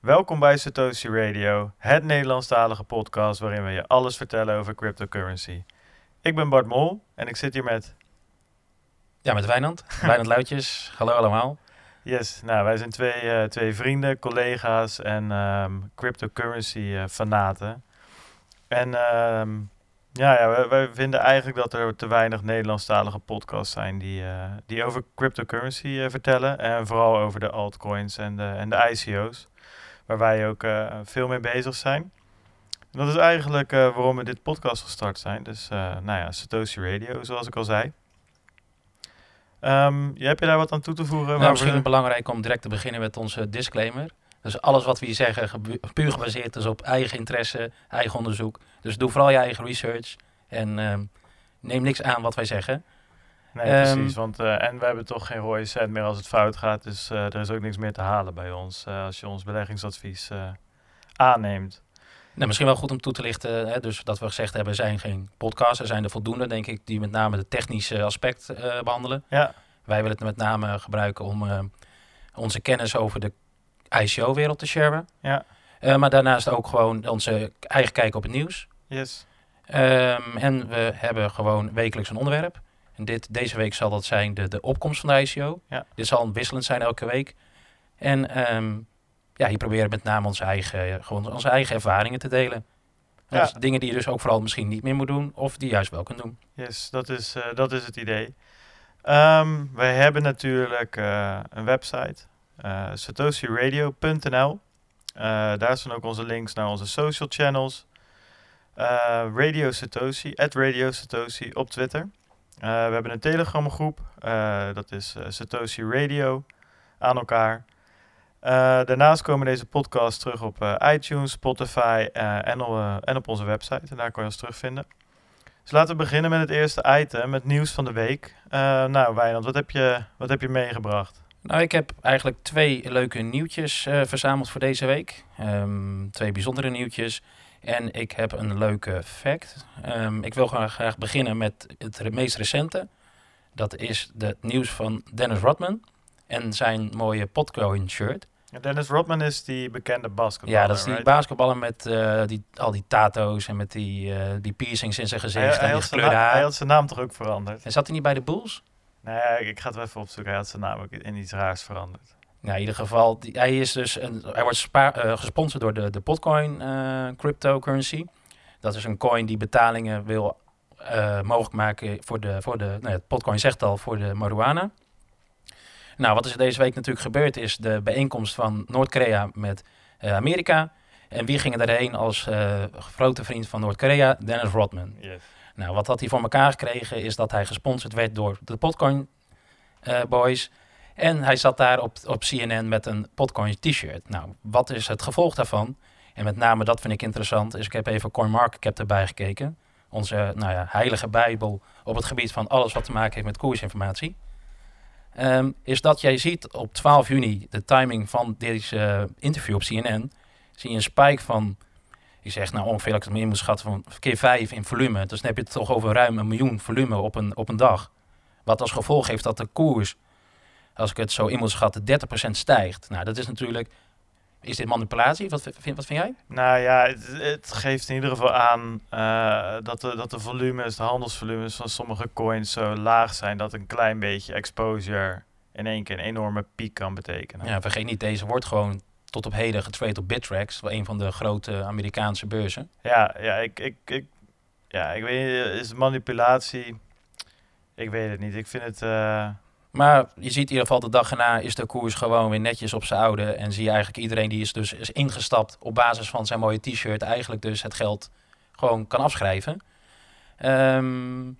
Welkom bij Satoshi Radio, het Nederlandstalige podcast waarin we je alles vertellen over cryptocurrency. Ik ben Bart Mol en ik zit hier met... Ja, met Wijnand. Wijnand Luitjes. Hallo allemaal. Yes, nou wij zijn twee, eh, twee vrienden, collega's en ehm, cryptocurrency eh, fanaten. En ehm, ja, ja wij, wij vinden eigenlijk dat er te weinig Nederlandstalige podcasts zijn die, eh, die over cryptocurrency vertellen. En vooral over de altcoins en de, en de ICO's, waar wij ook eh, veel mee bezig zijn. En dat is eigenlijk eh, waarom we dit podcast gestart zijn. Dus eh, nou ja, Satoshi Radio, zoals ik al zei. Ehm, ja, heb je daar wat aan toe te voegen? Nou, misschien we- belangrijk om direct te beginnen met onze disclaimer. Dus alles wat we hier zeggen, puur gebaseerd is op eigen interesse, eigen onderzoek. Dus doe vooral je eigen research en ehm, neem niks aan wat wij zeggen. Nee, Ehm, precies. Want, eh, en we hebben toch geen rode cent meer als het fout gaat. Dus eh, er is ook niks meer te halen bij ons eh, als je ons beleggingsadvies aanneemt. Nou, misschien wel goed om toe te lichten, hè, dus dat we gezegd hebben, er zijn geen podcasts. Er zijn er voldoende, denk ik, die met name de technische aspect eh, behandelen. Ja, Wij willen het met name gebruiken om onze kennis over de ICO-wereld te sharen. ja, maar daarnaast ook gewoon onze eigen kijk op het nieuws. yes. Ehm, en we hebben gewoon wekelijks een onderwerp. En dit, deze week zal dat zijn de, de opkomst van de ICO. Ja. Dit zal wisselend zijn elke week. En ehm, ja, hier proberen we met name onze eigen, eh, gewoon onze eigen ervaringen te delen. Ja. Dus dingen die je dus ook vooral misschien niet meer moet doen. Of die je juist wel kunt doen. Yes, dat is, eh, dat is het idee. Ehm, wij hebben natuurlijk eh, een website, eh satoshiradio.nl. Daar staan ook onze links naar onze social channels. Radio Satoshi, at Radio Satoshi op Twitter. Eh, we hebben een Telegram groep, eh, dat is eh, Satoshi Radio, aan elkaar. Daarnaast komen deze podcasts terug op iTunes, Spotify en, op, en op onze website. En daar kan je ons terugvinden. Dus laten we beginnen met het eerste item, het nieuws van de week. Nou, Wijnand, wat heb je, wat heb je meegebracht? Nou, ik heb eigenlijk twee leuke nieuwtjes eh, verzameld voor deze week. Ehm, twee bijzondere nieuwtjes. En ik heb een leuke fact. Ehm, ik wil graag, graag beginnen met het meest recente. Dat is het nieuws van Dennis Rodman en zijn mooie Podcoin shirt. Dennis Rodman is die bekende basketballer, Ja, dat is die right? basketballer met eh, die, al die tato's en met die, eh, die piercings in zijn gezicht Hij, en hij, die had zijn na- hij haar. had zijn naam toch ook veranderd? En zat hij niet bij de Bulls? Nee, ik ga het wel even opzoeken. Hij had zijn naam ook in iets raars veranderd. Nou, in ieder geval, die, hij, is dus een, hij wordt spa- eh, gesponsord door de, de Potcoin eh, cryptocurrency. Dat is een coin die betalingen wil eh, mogelijk maken voor de, voor de nou Potcoin zegt al, voor de marijuana. Nou, wat is er deze week natuurlijk gebeurd is de bijeenkomst van Noord-Korea met Amerika. En wie ging erheen als grote vriend van Noord-Korea? Dennis Rodman. Yes. Nou, wat had hij voor elkaar gekregen is dat hij gesponsord werd door de Potcoin eh, Boys. En hij zat daar op, op CNN met een Potcoin t-shirt. Nou, wat is het gevolg daarvan? En met name dat vind ik interessant. Dus ik heb even CoinMarketCap erbij gekeken. Onze nou ja, heilige bijbel op het gebied van alles wat te maken heeft met koersinformatie. Ehm, is dat jij ziet op 12 juni, de timing van deze eh, interview op CNN, zie je een spike van ik zeg nou ongeveer, als ik het meer moet schatten, van keer 5 in volume. Dus dan heb je het toch over ruim een miljoen volume op een, op een dag. Wat als gevolg heeft dat de koers, als ik het zo in moet schatten, 30% stijgt. Nou, dat is natuurlijk... Is dit manipulatie? Wat vind, wat vind jij? Nou ja, het, het geeft in ieder geval aan eh, dat, de, dat de volumes, de handelsvolumes van sommige coins zo laag zijn dat een klein beetje exposure in één keer een enorme piek kan betekenen. Ja, vergeet niet, deze wordt gewoon tot op heden getrade op Bittrex, wel een van de grote Amerikaanse beurzen. Ja, ja, ik, ik, ik, ja, ik weet niet, is manipulatie? Ik weet het niet. Ik vind het, eh, Maar je ziet in ieder geval de dag erna is de koers gewoon weer netjes op zijn oude. En zie je eigenlijk iedereen die is dus is ingestapt op basis van zijn mooie t-shirt eigenlijk dus het geld gewoon kan afschrijven. Ehm,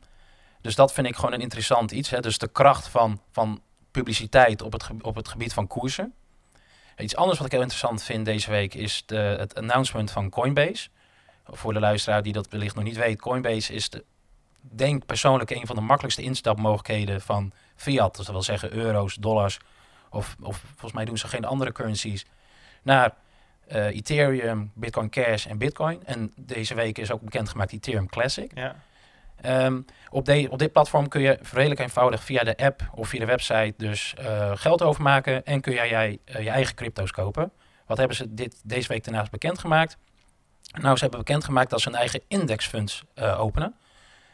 dus dat vind ik gewoon een interessant iets. Hè? Dus de kracht van, van publiciteit op het, op het gebied van koersen. Iets anders wat ik heel interessant vind deze week is de, het announcement van Coinbase. Voor de luisteraar die dat wellicht nog niet weet, Coinbase is de, denk persoonlijk een van de makkelijkste instapmogelijkheden van fiat. Dus dat wil zeggen euro's, dollars of, of volgens mij doen ze geen andere currencies. Naar eh, Ethereum, Bitcoin Cash en Bitcoin. En deze week is ook bekendgemaakt Ethereum Classic. ja. Ehm, op, op dit platform kun je redelijk eenvoudig via de app of via de website dus eh, geld overmaken en kun jij, jij eh, je eigen crypto's kopen. Wat hebben ze dit, deze week daarnaast bekendgemaakt? Nou, ze hebben bekendgemaakt dat ze een eigen indexfunds uh, openen.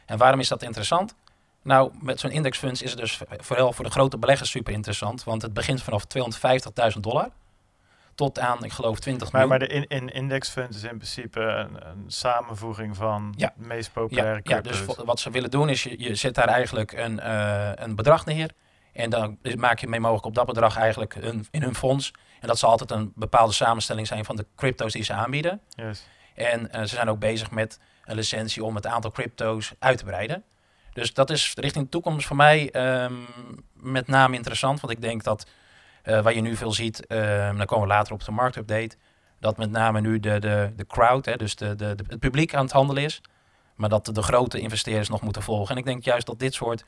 En waarom is dat interessant? Nou, met zo'n indexfunds is het dus vooral voor de grote beleggers super interessant. Want het begint vanaf 250.000 dollar tot aan, ik geloof, 20 maar, miljoen. Maar de in, in indexfund is in principe een, een samenvoeging van ja. de meest populaire ja, ja, dus wat ze willen doen is, je, je zet daar eigenlijk een, uh, een bedrag neer. En dan maak je mee mogelijk op dat bedrag eigenlijk een, in hun fonds. En dat zal altijd een bepaalde samenstelling zijn van de crypto's die ze aanbieden. Yes. En uh, ze zijn ook bezig met een licentie om het aantal crypto's uit te breiden. Dus dat is richting de toekomst voor mij um, met name interessant. Want ik denk dat uh, wat je nu veel ziet, um, dan komen we later op de marktupdate, dat met name nu de, de, de crowd, hè, dus de, de, de, het publiek aan het handelen is. Maar dat de grote investeerders nog moeten volgen. En ik denk juist dat dit soort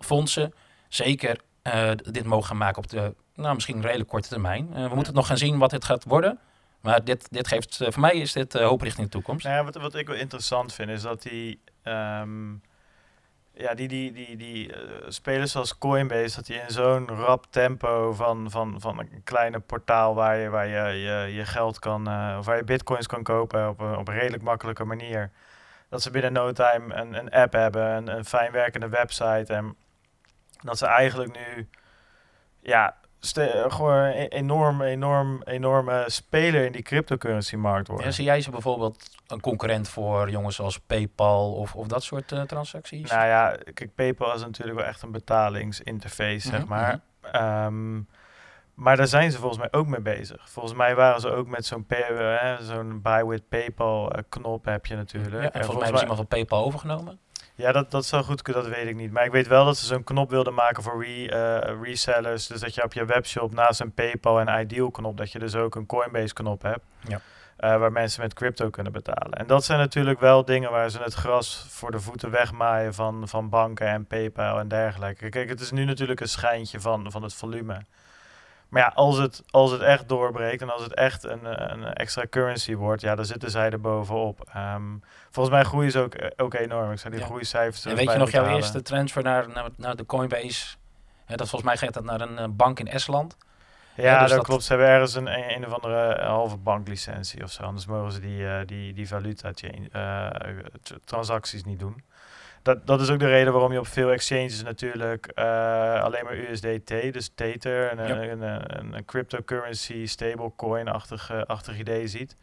fondsen zeker uh, dit mogen gaan maken op de, nou, misschien redelijk korte termijn. Uh, we moeten het nog gaan zien wat dit gaat worden. Maar dit, dit geeft, uh, voor mij is dit hoop richting de toekomst. Nou ja, wat, wat ik wel interessant vind is dat die, um, ja, die, die, die, die spelers zoals Coinbase, dat die in zo'n rap tempo van, van, van een kleine portaal waar je, waar je, je, je geld kan, of waar je bitcoins kan kopen op een, op een redelijk makkelijke manier. Dat ze binnen no time een, een app hebben, een, een fijn werkende website en dat ze eigenlijk nu ja, gewoon een enorm, enorm, enorme speler in die cryptocurrency markt worden. En zie jij ze bijvoorbeeld een concurrent voor jongens zoals PayPal of, of dat soort uh, transacties? Nou ja, kijk, PayPal is natuurlijk wel echt een betalingsinterface, zeg maar. Mm -hmm. um, maar daar zijn ze volgens mij ook mee bezig. Volgens mij waren ze ook met zo'n zo'n buy with PayPal knop heb je natuurlijk. Ja, en, en volgens, volgens mij hebben ze iemand van PayPal overgenomen. Ja, dat, dat zou goed kunnen, dat weet ik niet. Maar ik weet wel dat ze zo'n knop wilden maken voor re, uh, resellers. Dus dat je op je webshop naast een PayPal en Ideal knop, dat je dus ook een Coinbase knop hebt. Ja. Uh, waar mensen met crypto kunnen betalen. En dat zijn natuurlijk wel dingen waar ze het gras voor de voeten wegmaaien van, van banken en PayPal en dergelijke. Kijk, het is nu natuurlijk een schijntje van, van het volume. Maar ja, als het, als het echt doorbreekt en als het echt een, een extra currency wordt, ja, dan zitten zij er bovenop. Um, volgens mij groeien ze ook, ook enorm. Ik zou die ja. groeicijfers. En weet je nog jouw halen. eerste transfer naar, naar, naar de Coinbase? Dat volgens mij gaat dat naar een uh, bank in Estland. Ja, ja dus dat, dat, klopt. Ze hebben ergens een, een, een of andere halve banklicentie of zo. Anders mogen ze die, uh, die, die valuta uh, transacties niet doen dat, dat is ook de reden waarom je op veel exchanges natuurlijk uh, alleen maar USDT, dus Tether, een, ja. een, een, een, cryptocurrency stablecoin-achtig achtig idee ziet.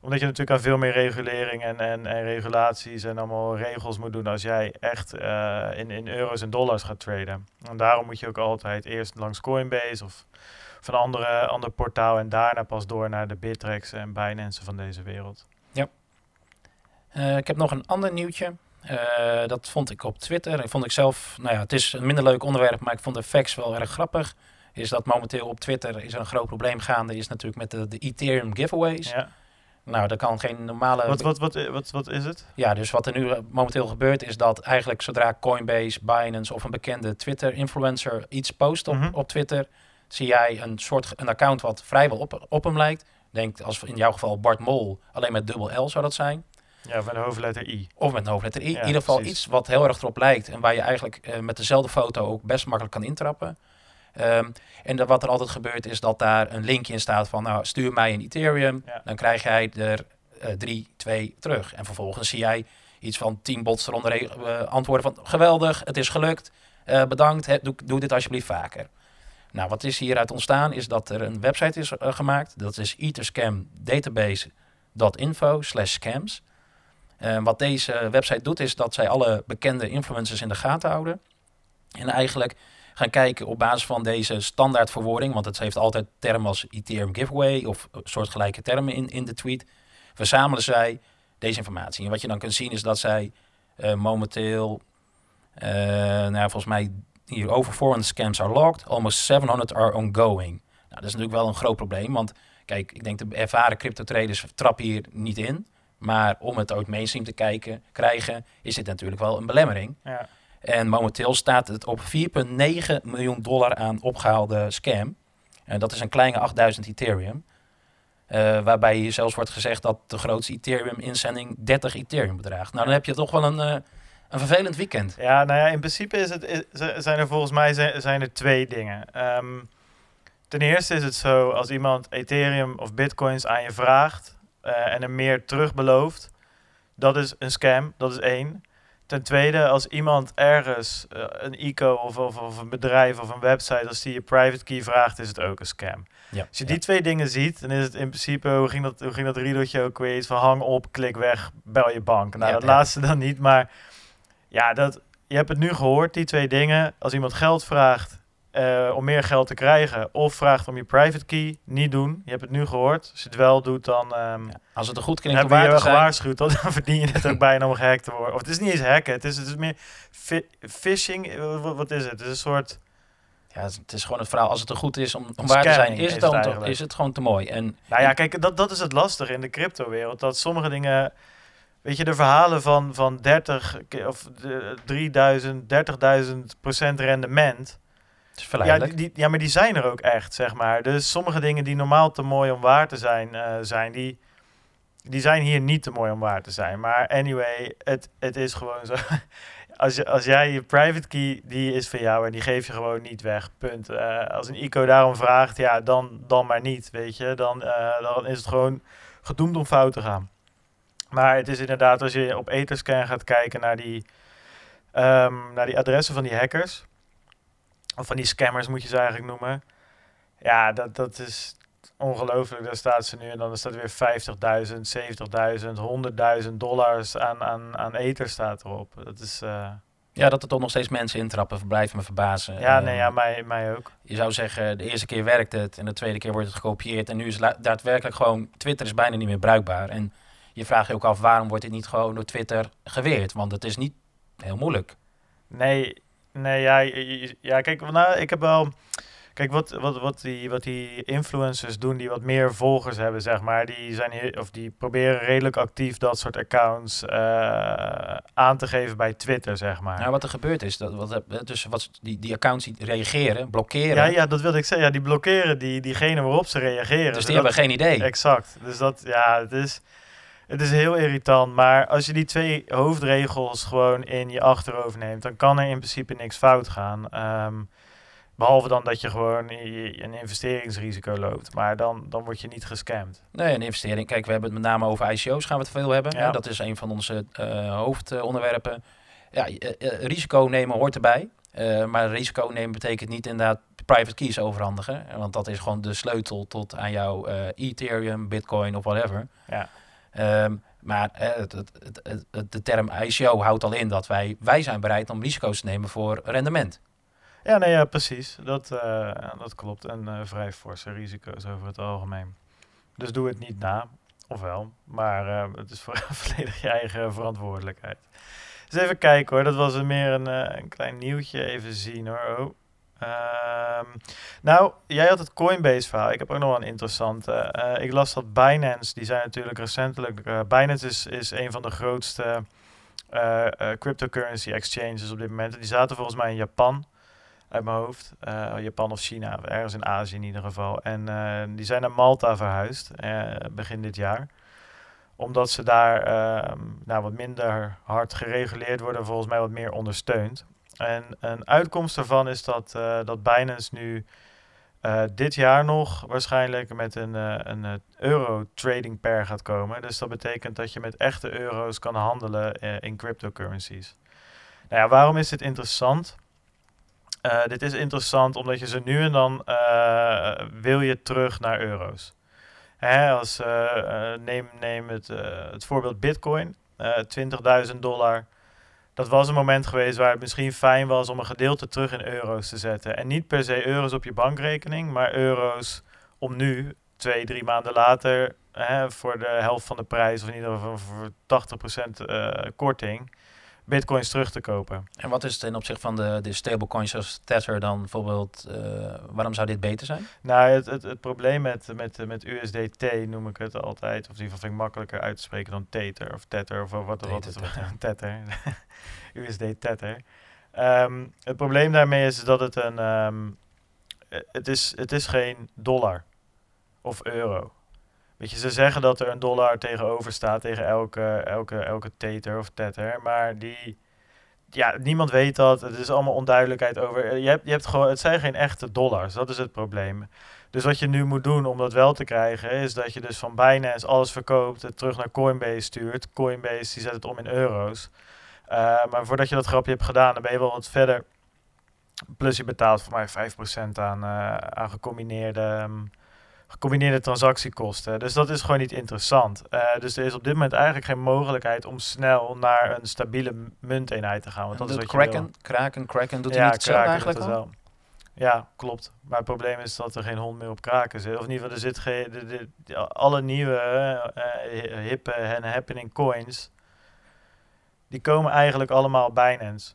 Omdat je natuurlijk aan veel meer regulering en, en, en regulaties en allemaal regels moet doen als jij echt uh, in, in euro's en dollars gaat traden. En daarom moet je ook altijd eerst langs Coinbase of van een andere, ander portaal en daarna pas door naar de Bittrex en Binance van deze wereld. Ja. ik heb nog een ander nieuwtje. Uh, dat vond ik op Twitter. Ik vond ik zelf, nou ja, het is een minder leuk onderwerp, maar ik vond de facts wel erg grappig. Is dat momenteel op Twitter is er een groot probleem gaande, is natuurlijk met de, de Ethereum giveaways. Ja. Nou, dat kan geen normale. Wat, wat, wat, wat, wat is het? Ja, dus wat er nu momenteel gebeurt, is dat eigenlijk zodra Coinbase, Binance of een bekende Twitter-influencer iets post op, mm -hmm. op Twitter, zie jij een soort een account wat vrijwel op, op hem lijkt. Denk als in jouw geval Bart Mol, alleen met dubbel L zou dat zijn. Ja, met een hoofdletter I. Of met een hoofdletter I. Ja, in ieder geval precies. iets wat heel erg erop lijkt. En waar je eigenlijk uh, met dezelfde foto ook best makkelijk kan intrappen. Um, en de, wat er altijd gebeurt is dat daar een linkje in staat van... nou, stuur mij een Ethereum. Ja. Dan krijg jij er uh, drie, twee terug. En vervolgens zie jij iets van tien bots eronder uh, antwoorden van... geweldig, het is gelukt, bedankt, he, doe, doe dit alsjeblieft vaker. Nou, wat is hieruit ontstaan is dat er een website is gemaakt. Dat is etherscamdatabase.info slash scams. Uh, wat deze website doet is dat zij alle bekende influencers in de gaten houden. En eigenlijk gaan kijken op basis van deze standaard verwoording, want het heeft altijd termen als Ethereum giveaway of soortgelijke termen in, in de tweet, verzamelen zij deze informatie. En wat je dan kunt zien is dat zij uh, momenteel, nou, volgens mij hier over 400 scams are logged, almost 700 are ongoing. Nou, dat is natuurlijk wel een groot probleem, want kijk, ik denk de ervaren crypto traders trappen hier niet in. Maar om het ooit mainstream te kijken, krijgen, is dit natuurlijk wel een belemmering. Ja. En momenteel staat het op 4,9 miljoen dollar aan opgehaalde scam. En dat is een kleine 8000 Ethereum. Uh, waarbij hier zelfs wordt gezegd dat de grootste Ethereum-inzending 30 Ethereum bedraagt. Nou, dan heb je toch wel een, uh, een vervelend weekend. Ja, nou ja, in principe is het, is, zijn er volgens mij zijn, zijn er twee dingen. Um, ten eerste is het zo, als iemand Ethereum of Bitcoins aan je vraagt eh, en er meer terug belooft, dat is een scam, dat is één. Ten tweede, als iemand ergens, eh, een ICO of, of, of een bedrijf of een website, als die je private key vraagt, is het ook een scam. Ja. Als je ja. die twee dingen ziet, dan is het in principe, hoe ging dat, hoe ging dat riedeltje ook weer, iets van hang op, klik weg, bel je bank. Nou, Ja, dat laatste dan niet, maar ja, dat, je hebt het nu gehoord, die twee dingen. Als iemand geld vraagt eh, om meer geld te krijgen, of vraagt om je private key, niet doen. Je hebt het nu gehoord. Als je het wel doet, dan... ehm, Ja, Als het een goed dan klinkt hebben we je zijn. gewaarschuwd, dan verdien je het ook bijna om gehackt te worden. Of het is niet eens hacken, het is, het is meer phishing. eh, Wat, wat is het? Het is een soort... Ja, het is- gewoon het verhaal. Als het er goed is om, om waar te zijn, is het, dan is het gewoon te mooi. En Nou ja, kijk, dat, dat is het lastige in de crypto-wereld. Dat sommige dingen... Weet je, de verhalen van, van 30 ke- of de 3000, 30.000 procent rendement... Ja, die- ja, maar die zijn er ook echt, zeg maar. Dus sommige dingen die normaal te mooi om waar te zijn, eh, zijn die, die zijn hier niet te mooi om waar te zijn. Maar anyway, het, het is gewoon zo. Als, je, als jij je private key, die is van jou en die geef je gewoon niet weg, punt. Eh, als een ICO daarom vraagt, ja, dan, dan maar niet, weet je. Dan, eh, dan is het gewoon gedoemd om fout te gaan. Maar het is inderdaad, als je op Etherscan gaat kijken naar die, ehm, naar die adressen van die hackers, van die scammers moet je ze eigenlijk noemen. Ja, dat, dat is ongelooflijk. Daar staat ze nu en dan is dat weer 50.000, 70.000, 100.000 dollars aan, aan, aan ether staat erop. Dat is, eh, Ja, dat er toch nog steeds mensen intrappen, blijft me verbazen. ja, Eh, nee, ja, mij, mij ook. Je zou zeggen, de eerste keer werkt het en de tweede keer wordt het gekopieerd. En nu is daadwerkelijk gewoon, Twitter is bijna niet meer bruikbaar. En je vraagt je ook af, waarom wordt dit niet gewoon door Twitter geweerd? Want het is niet heel moeilijk. Nee, nee, ja, ja kijk, nou, ik heb wel... Kijk, wat, wat, wat, die, wat die influencers doen die wat meer volgers hebben, zeg maar, die, zijn heel, of die proberen redelijk actief dat soort accounts eh, aan te geven bij Twitter, zeg maar. Nou, wat er gebeurt is, dat, wat, dus wat, die, die accounts die reageren, blokkeren. Ja, ja, dat wilde ik zeggen. Ja, die blokkeren die, diegene waarop ze reageren. dus die zodat- hebben geen idee. Exact. Dus dat, ja, het is, het is heel irritant. Maar als je die twee hoofdregels gewoon in je achterhoofd neemt, dan kan er in principe niks fout gaan. Ehm, behalve dan dat je gewoon een investeringsrisico loopt. Maar dan, dan word je niet gescamd. Nee, een investering. Kijk, we hebben het met name over ICO's gaan we het veel hebben. Ja. Dat is een van onze eh, hoofdonderwerpen. Ja, eh, eh, risico nemen hoort erbij. Maar risico nemen betekent niet inderdaad private keys overhandigen. Want dat is gewoon de sleutel tot aan jouw Ethereum, Bitcoin of whatever. Ja. Ehm, maar eh, het, het, de term ICO houdt al in dat wij, wij zijn bereid om risico's te nemen voor rendement. Ja, nee, ja, precies. Dat, eh, dat klopt. En eh, vrij forse risico's over het algemeen. Dus doe het niet na. Ofwel. Maar het is voor volledig je eigen verantwoordelijkheid. Dus even kijken hoor. Dat was meer een, een klein nieuwtje. Even zien hoor. Oh. Ehm, nou, jij had het Coinbase verhaal. Ik heb ook nog wel een interessante. Eh, ik las dat Binance, die zijn natuurlijk recentelijk... eh, Binance is, is een van de grootste eh, cryptocurrency exchanges op dit moment. En die zaten volgens mij in Japan uit mijn hoofd. Eh, Japan of China, ergens in Azië in ieder geval. En die zijn naar Malta verhuisd begin dit jaar. Omdat ze daar eh, nou, wat minder hard gereguleerd worden, volgens mij wat meer ondersteund. En een uitkomst daarvan is dat, eh, dat Binance nu eh, dit jaar nog waarschijnlijk met een, eh, een euro trading pair gaat komen. Dus dat betekent dat je met echte euro's kan handelen in cryptocurrencies. Nou ja, waarom is dit interessant? Dit is interessant omdat je ze nu en dan wil je terug naar euro's. Hè, als, neem neem het, het voorbeeld Bitcoin, eh 20.000 dollar. Dat was een moment geweest waar het misschien fijn was om een gedeelte terug in euro's te zetten. En niet per se euro's op je bankrekening, maar euro's om nu, twee, drie maanden later, hè, voor de helft van de prijs, of in ieder geval voor 80% eh korting, bitcoins terug te kopen. En wat is ten opzichte van de, de stablecoins zoals Tether dan bijvoorbeeld, eh, waarom zou dit beter zijn? Nou, het, het, het probleem met, met, met USDT noem ik het altijd, of in ieder geval vind ik makkelijker uit te spreken dan Tether of Tether of wat wat Tether, het. USD Tether. Ehm, het probleem daarmee is dat het een, ehm, eh, het, is, het is geen dollar of euro. Weet je, ze zeggen dat er een dollar tegenover staat tegen elke, elke, elke Tether of Tether, maar die, ja, niemand weet dat. Het is allemaal onduidelijkheid over. eh, Je hebt, je hebt gewoon, het zijn geen echte dollars. Dat is het probleem. Dus wat je nu moet doen om dat wel te krijgen, is dat je dus van Binance alles verkoopt, het terug naar Coinbase stuurt. Coinbase die zet het om in euro's. Uh, maar voordat je dat grapje hebt gedaan, dan ben je wel wat verder. Plus je betaalt voor mij 5% aan, uh, aan gecombineerde, um, gecombineerde transactiekosten. Dus dat is gewoon niet interessant. Uh, dus er is op dit moment eigenlijk geen mogelijkheid om snel naar een stabiele munteenheid te gaan. Want dat is wat Kraken, je wil. Kraken, Kraken doet ja, hij niet Kraken eigenlijk doet wel. Ja, klopt. Maar het probleem is dat er geen hond meer op kraken zit. Of in ieder geval, er zit geen. De, de, alle nieuwe eh, hippe en happening coins. Die komen eigenlijk allemaal op Binance.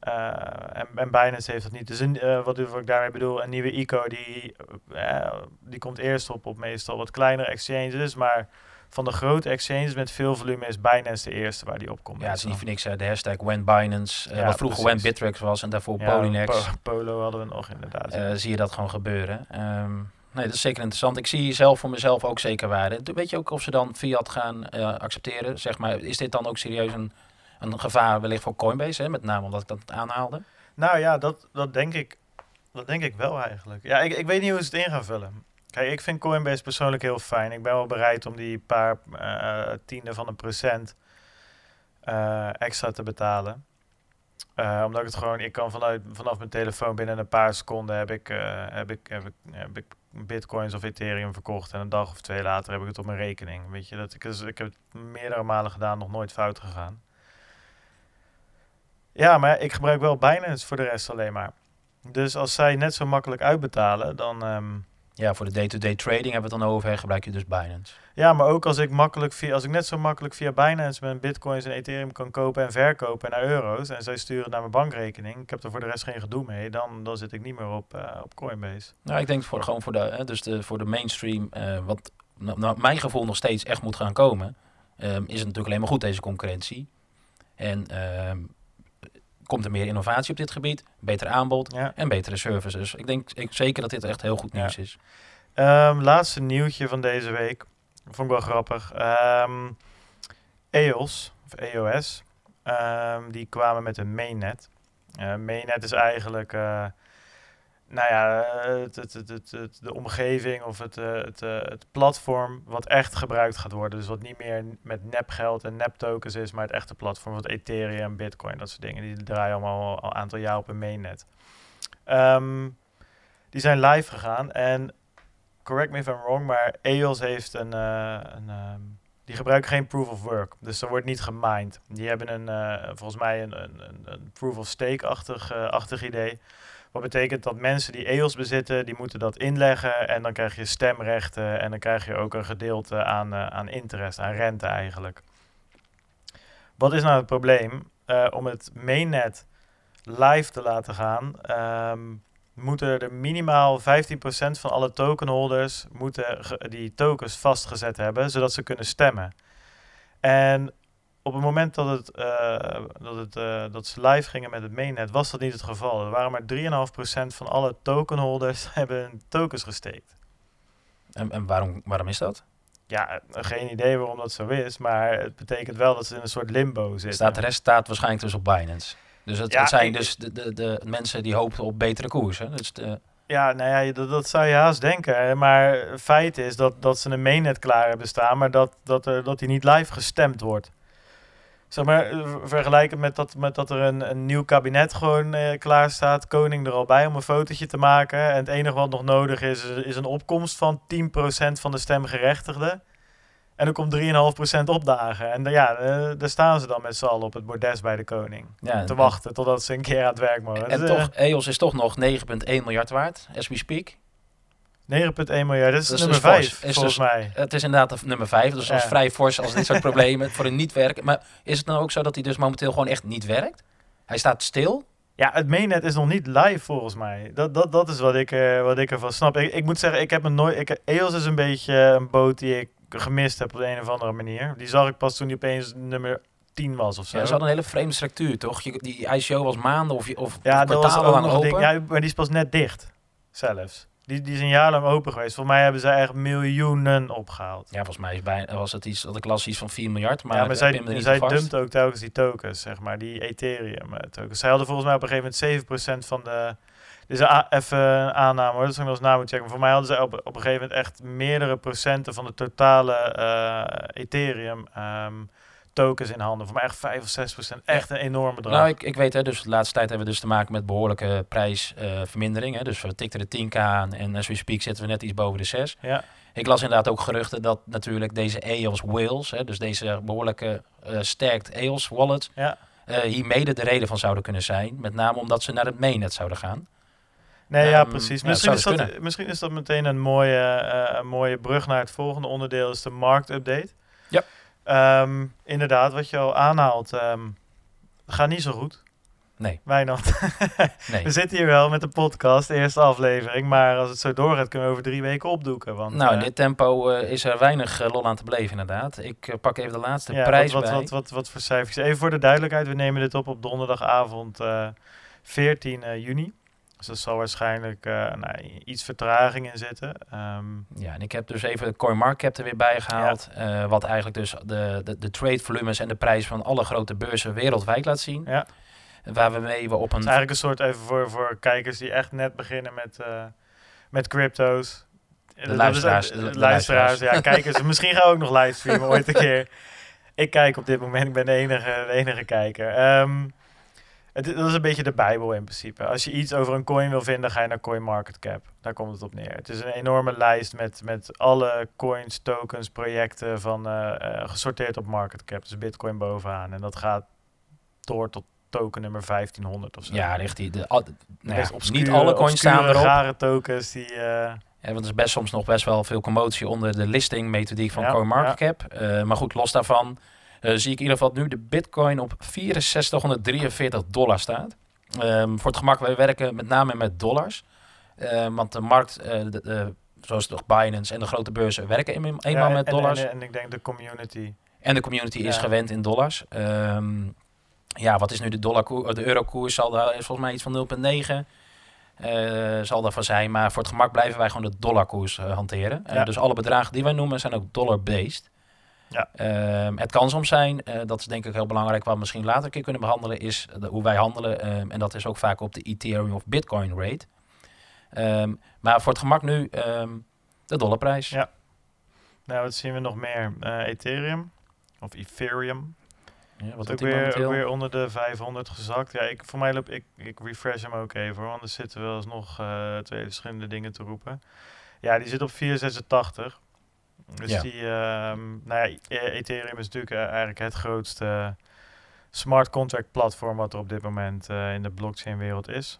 Eh, en, en Binance heeft dat niet. Dus een, eh, wat, wat ik daarmee bedoel, een nieuwe ICO die, eh, die komt eerst op op meestal wat kleinere exchanges. Maar van de grote exchanges met veel volume is Binance de eerste waar die op komt. Ja, het is niet voor niks. hè. de hashtag When Binance, Ja, wat vroeger precies. When Bittrex was en daarvoor Ja, Polynex. Po- Polo hadden we nog inderdaad. zie je dat gewoon gebeuren. Ehm, nee, dat is zeker interessant. Ik zie zelf voor mezelf ook zeker waarde. Weet je ook of ze dan fiat gaan accepteren? Zeg maar, is dit dan ook serieus een, een gevaar wellicht voor Coinbase? Hè? Met name omdat ik dat aanhaalde. Nou ja, dat, dat, denk ik, dat denk ik wel eigenlijk. Ja, ik, ik weet niet hoe ze het in gaan vullen. Kijk, ik vind Coinbase persoonlijk heel fijn. Ik ben wel bereid om die paar eh tiende van een procent eh, extra te betalen. Eh, omdat ik het gewoon, ik kan vanuit, vanaf mijn telefoon binnen een paar seconden heb ik, heb, ik, heb, ik, heb ik bitcoins of ethereum verkocht. En een dag of twee later heb ik het op mijn rekening. Weet je, dat ik, dus, ik heb het meerdere malen gedaan, nog nooit fout gegaan. Ja, maar ik gebruik wel Binance voor de rest alleen maar. Dus als zij net zo makkelijk uitbetalen, dan... ehm, Ja, voor de day-to-day trading hebben we het dan over. Gebruik je dus Binance. ja, maar ook als ik, makkelijk via, als ik net zo makkelijk via Binance mijn bitcoins en ethereum kan kopen en verkopen naar euro's... en zij sturen naar mijn bankrekening, ik heb er voor de rest geen gedoe mee... dan, dan zit ik niet meer op, eh, op Coinbase. Nou, ik denk voor, gewoon voor de, hè, dus de, voor de mainstream, eh, wat nou, naar mijn gevoel nog steeds echt moet gaan komen, ehm, is het natuurlijk alleen maar goed, deze concurrentie. En ehm, komt er meer innovatie op dit gebied, beter aanbod Ja. en betere services. Ik denk ik, zeker dat dit echt heel goed Ja. nieuws is. Ehm, laatste nieuwtje van deze week. Vond ik wel grappig. Ehm EOS, of EOS, ehm, die kwamen met een mainnet. Eh mainnet is eigenlijk, eh, nou ja, het, het, het, het, het- de omgeving of het, eh, het, eh, het platform wat echt gebruikt gaat worden. Dus wat niet meer met nepgeld en neptokens is, maar het echte platform. Wat Ethereum, Bitcoin, dat soort dingen. Die draaien allemaal al een aantal jaar op een mainnet. Ehm, die zijn live gegaan en correct me if I'm wrong, maar EOS heeft een, eh, een ehm, die gebruiken geen proof of work, dus er wordt niet gemined. Die hebben een, eh, volgens mij een, een, een, proof of stake-achtig eh, achtig idee. Wat betekent dat mensen die EOS bezitten, die moeten dat inleggen en dan krijg je stemrechten en dan krijg je ook een gedeelte aan, eh, aan interest, aan rente eigenlijk. Wat is nou het probleem? Eh, om het mainnet live te laten gaan, ehm, moeten er minimaal 15% van alle tokenholders moeten die tokens vastgezet hebben, zodat ze kunnen stemmen. En op het moment dat, het, eh, dat, het, eh, dat ze live gingen met het mainnet, was dat niet het geval. Er waren maar 3,5% van alle tokenholders hebben hun tokens gesteekt. En, en waarom, waarom is dat? Ja, eh, geen idee waarom dat zo is, maar het betekent wel dat ze in een soort limbo zitten. Staat, de rest staat waarschijnlijk dus op Binance. Dus het, Ja, het zijn dus de, de, de mensen die hopen op betere koersen. Dus de, Ja, nou ja, dat, dat zou je haast denken. Maar feit is dat, dat ze een mainnet klaar hebben staan, maar dat, dat, er, dat die niet live gestemd wordt. Zeg maar, eh, vergelijkend met dat, met dat er een, een nieuw kabinet gewoon eh, klaar staat, koning er al bij om een fotootje te maken. En het enige wat nog nodig is, is- een opkomst van 10% van de stemgerechtigden. En dan komt 3,5% opdagen. En ja, eh, daar staan ze dan met z'n allen op het bordes bij de koning. ja, Te wachten totdat ze een keer aan het werk mogen. En Dus, eh, toch, EOS is toch nog 9,1 miljard waard, as we speak. 9,1 miljard, dat is, nummer dus 5 fors. Is volgens dus- mij. Het is inderdaad de nummer 5, dus dat is vrij fors als dit soort problemen voor een niet werken. Maar is het nou ook zo dat hij dus momenteel gewoon echt niet werkt? Hij staat stil. Ja, het mainnet is nog niet live volgens mij. Dat, dat, dat is wat ik, eh, wat ik ervan snap. Ik, ik moet zeggen, ik heb een nooit. Ik, EOS is een beetje een boot die ik gemist heb op de een of andere manier. Die zag ik pas toen die opeens nummer 10 was of zo. Ja, ze hadden een hele vreemde structuur, toch? Je, die ICO was maanden of, je- of, Ja, dat was ook lang nog open. ding. Ja, maar die is pas net dicht. Zelfs. Die, die is een jaar lang open geweest. Volgens mij hebben ze echt miljoenen opgehaald. Ja, volgens mij is bij, was het iets, dat ik las iets van 4 miljard. Maar, ja, maar zij, zij dumpt ook telkens die tokens, zeg maar, die Ethereum eh, tokens. Zij hadden volgens mij op een gegeven moment 7% van de... Dit is even een aanname hoor, dat zou ik nog eens na moeten checken. Voor mij hadden ze op, op een gegeven moment echt meerdere procenten van de totale eh, Ethereum ehm, tokens in handen. Voor mij echt 5 of 6 procent. Echt een enorm bedrag. Nou, ik, ik weet hè, dus de laatste tijd hebben we dus te maken met behoorlijke prijsvermindering. hè. dus we tikten de 10k aan en as we speak zitten we net iets boven de 6. ja, Ik las inderdaad ook geruchten dat natuurlijk deze EOS Whales, hè, dus deze behoorlijke eh sterkt EOS wallet, ja. eh, hier mede de reden van zouden kunnen zijn. Met name omdat ze naar het mainnet zouden gaan. Nee, ja, Ehm, precies. ja, misschien, is dus dat, misschien is dat meteen een mooie, eh, een mooie brug naar het volgende onderdeel, is de marktupdate. Ja. Ehm, inderdaad, wat je al aanhaalt, ehm gaat niet zo goed. Nee, Wijnand, nee. we zitten hier wel met de podcast, de eerste aflevering, maar als het zo doorgaat kunnen we over drie weken opdoeken. Want, Nou, in eh, dit tempo eh, is er weinig eh, lol aan te beleven inderdaad. Ik pak even de laatste ja, prijs wat, wat, bij. wat, wat, wat voor cijfers? Even voor de duidelijkheid, we nemen dit op op donderdagavond eh 14 eh, juni. Dus er zal waarschijnlijk eh, nou, iets vertraging in zitten. Ehm, Ja, en ik heb dus even de CoinMarketCap er weer bij gehaald. eh, wat eigenlijk dus de, de, de trade volumes en de prijs van alle grote beurzen wereldwijd laat zien. ja. Waar we mee we op Het een... is eigenlijk een soort, even voor, voor kijkers die echt net beginnen met, eh, met crypto's. Is- luisteraars, de- de luisteraars, ja, kijkers. Misschien gaan we ook nog livestreamen ooit een keer. Ik kijk op dit moment, ik ben de enige, de enige kijker. Ehm, het, dat is een beetje de bijbel in principe. Als je iets over een coin wil vinden, ga je naar CoinMarketCap. Daar komt het op neer. Het is een enorme lijst met, met alle coins, tokens, projecten van, eh, eh, gesorteerd op marketcap. Dus bitcoin bovenaan. En dat gaat door tot token nummer 1500 of zo. Ja, ligt die... De, al- nou ja, obscure- niet alle coins staan erop. rare tokens die... eh, Ja, want er is best soms nog best wel veel commotie onder de listing methodiek van Ja, CoinMarketCap. Eh, maar goed, los daarvan zie ik in ieder geval nu de bitcoin op 6443 dollar staat. Ehm, voor het gemak, wij werken met name met dollars. Eh, want de markt, eh, de, de- zoals toch Binance en de grote beurzen, werken eenmaal ja, en- met en- dollars. En, en, ik denk de community. En de community is gewend in dollars. Ehm, ja, wat is nu de, dollarkoer, de eurokoers? Zal daar is volgens mij iets van 0,9. eh zal daarvan zijn. Maar voor het gemak blijven wij gewoon de dollarkoers eh, hanteren. Eh, Ja. dus alle bedragen die wij noemen zijn ook dollar-based. Ja. Ehm, het kan soms zijn, eh, dat is denk ik heel belangrijk, wat we misschien later een keer kunnen behandelen, is de, hoe wij handelen. ehm, en dat is ook vaak op de Ethereum of Bitcoin rate. Ehm, maar voor het gemak nu de dollarprijs. Ja. Nou, wat zien we nog meer? Eh, Ethereum of Ethereum. Ja, wat ook die weer, ook weer onder de 500 gezakt. Ja, ik, voor mij loop ik, ik refresh hem ook even, hoor, want er zitten wel eens nog eh, twee verschillende dingen te roepen. Ja, die zit op 486. Dus Ja. die, ehm, nou ja, E- Ethereum is natuurlijk eh, eigenlijk het grootste smart contract platform wat er op dit moment eh, in de blockchain wereld is.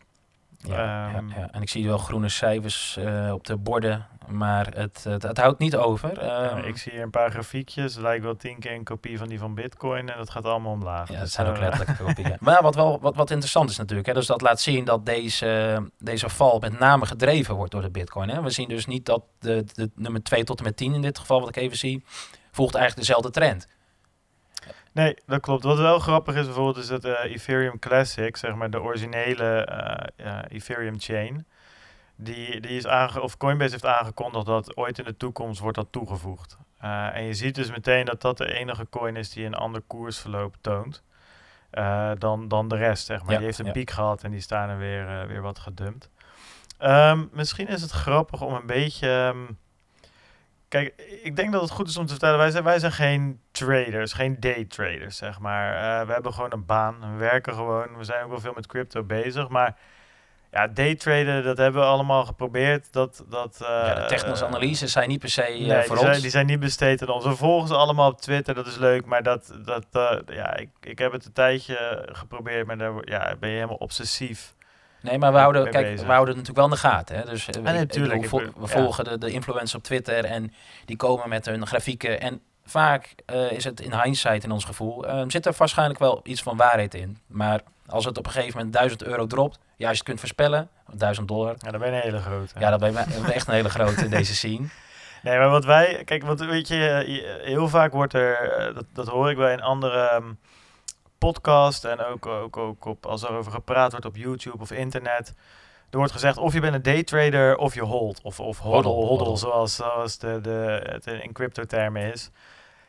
Ja, Ehm, ja, ja. En ik zie wel groene cijfers eh, op de borden, maar het, het, het houdt niet over. Ja, Ehm, ik zie hier een paar grafiekjes. Het lijkt wel tien keer een kopie van die van Bitcoin. En dat gaat allemaal omlaag. ja, Dus, het zijn ook eh, letterlijk kopieën. Maar wat wel wat, wat interessant is natuurlijk, hè, dus dat laat zien dat deze, deze val met name gedreven wordt door de Bitcoin. Hè. We zien dus niet dat de, de nummer 2 tot en met 10 in dit geval, wat ik even zie, volgt eigenlijk dezelfde trend. Nee, dat klopt. Wat wel grappig is bijvoorbeeld is dat eh, Ethereum Classic, zeg maar de originele eh, Ethereum chain, die, die is aange of Coinbase heeft aangekondigd dat ooit in de toekomst wordt dat toegevoegd. Eh, en je ziet dus meteen dat dat de enige coin is die een ander koersverloop toont dan, dan de rest, zeg maar. Ja, die heeft een ja. piek gehad en die staan er weer, weer wat gedumpt. Ehm, misschien is het grappig om een beetje... ehm, Kijk, ik denk dat het goed is om te vertellen, wij zijn, wij zijn geen traders, geen day traders, zeg maar. Eh, we hebben gewoon een baan, we werken gewoon. We zijn ook wel veel met crypto bezig, maar ja, day traden, dat hebben we allemaal geprobeerd. Dat, dat, eh, ja, de technische analyses zijn niet per se eh, Nee, voor die ons. zijn, die zijn niet besteed aan ons. We volgen ze allemaal op Twitter, dat is leuk. Maar dat, dat ja, ik, ik heb het een tijdje geprobeerd, maar daar ja, ben je helemaal obsessief. Nee, maar we houden, kijk, bezig. we houden het natuurlijk wel in de gaten. Hè? Dus eh, nee, ik- ik tuurlijk, bedoel, ik vo- bedoel, we ja. volgen de, de influencers op Twitter en die komen met hun grafieken. En vaak eh, is het in hindsight in ons gevoel, eh, zit er waarschijnlijk wel iets van waarheid in. Maar als het op een gegeven moment 1000 euro dropt, ja, als je het kunt voorspellen, 1000 dollar, Ja, dan ben je een hele grote. ja, dan ben je echt een hele grote in deze scene. Nee, maar wat wij... Kijk, wat weet je, je- heel vaak wordt er... eh, Dat, dat hoor ik bij een andere ehm, podcast en ook, ook, ook op, als er over gepraat wordt op YouTube of internet. Er wordt gezegd of je bent een daytrader of je hold. Of, of hodl, Hodl, zoals, zoals de, de, het in crypto termen is.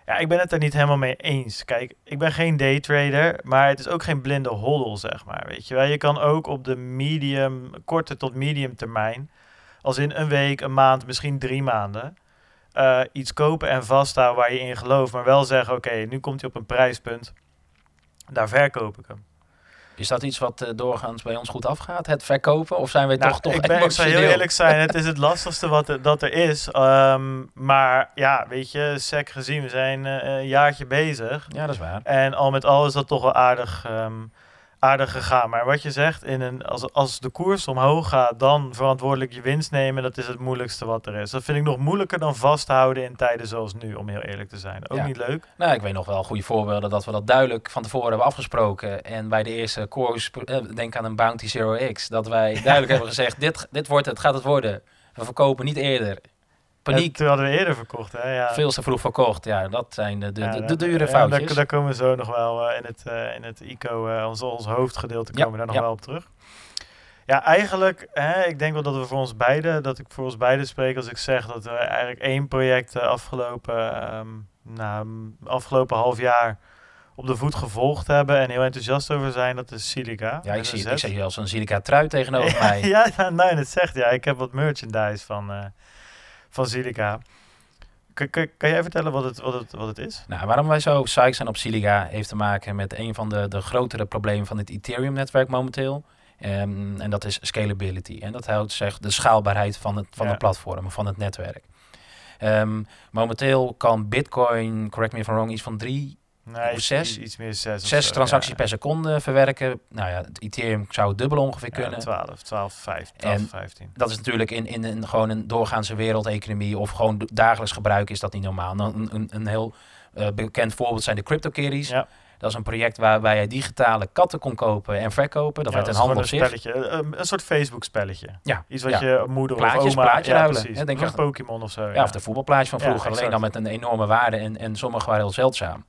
Ja, ik ben het er niet helemaal mee eens. Kijk, ik ben geen daytrader, maar het is ook geen blinde hoddle, zeg maar. Weet je wel, je kan ook op de medium, korte tot medium termijn, als in een week, een maand, misschien drie maanden, eh, iets kopen en vasthouden waar je in gelooft, maar wel zeggen, oké, nu komt hij op een prijspunt, daar verkoop ik hem. Is dat iets wat eh, doorgaans bij ons goed afgaat, het verkopen? Of zijn wij Nou, toch, toch ik, ben, ik zou heel eerlijk zijn, het is het lastigste wat er, dat er is. Ehm, maar ja, weet je, sec gezien, we zijn eh, een jaartje bezig. Ja, dat is waar. En al met al is dat toch wel aardig, ehm, aardig gegaan. Maar wat je zegt, in een, als, als de koers omhoog gaat, dan verantwoordelijk je winst nemen, dat is het moeilijkste wat er is. Dat vind ik nog moeilijker dan vasthouden in tijden zoals nu, om heel eerlijk te zijn. Ook Ja. niet leuk. Nou, ik weet nog wel goede voorbeelden dat we dat duidelijk van tevoren hebben afgesproken. En bij de eerste koers, eh, denk aan een Bounty Zero X, dat wij duidelijk hebben gezegd, dit, dit wordt het, gaat het worden. We verkopen niet eerder. Paniek, toen hadden we eerder verkocht, hè? Ja. veel te vroeg verkocht. Ja, dat zijn de, de, Ja, de, de dure ja, foutjes. Daar, daar komen we zo nog wel eh, in het, eh, in het ICO, eh, ons, ons hoofdgedeelte, komen we daar nog wel op terug. Ja, eigenlijk, hè, ik denk wel dat we voor ons beiden, dat ik voor ons beiden spreek als ik zeg dat we eigenlijk één project eh, afgelopen, ehm, nou, afgelopen half jaar op de voet gevolgd hebben en heel enthousiast over zijn, dat is Silica. ja, ik zie, ik zie je als een silica trui tegenover ja, mij. ja, nou, nou, het zegt ja. Ik heb wat merchandise van, van Silica. Kan, kan, kan jij vertellen wat het, wat het, wat het is? Nou, waarom wij zo psyched zijn op Silica heeft te maken met een van de, de grotere problemen van het Ethereum-netwerk momenteel. Ehm, en dat is scalability. En dat houdt zich de schaalbaarheid van het, van Ja. de platform, van het netwerk. Ehm, momenteel kan Bitcoin, correct me if I'm wrong, iets van drie, Nee, iets, zes? iets- meer zes. of zes zo, transacties ja. per seconde verwerken. Nou ja, het Ethereum zou het dubbel ongeveer Ja, kunnen. 12, 12, 15, 12, En 15. dat is natuurlijk in, in, een gewoon een doorgaanse wereldeconomie of gewoon dagelijks gebruik is dat niet normaal. Nou, Een, een, een heel eh, bekend voorbeeld zijn de CryptoKitties. Ja. Dat is een project waarbij je digitale katten kon kopen en verkopen. Dat Ja, werd een handel op een spelletje, een, een soort Facebook-spelletje. Ja, Iets wat ja. je moeder Plaatjes, of oma... plaatje ja, ruilen. Ja, denk Of Pokémon of zo. Ja, of de voetbalplaatjes van vroeger. alleen dan met een enorme waarde en, en sommige waren heel zeldzaam.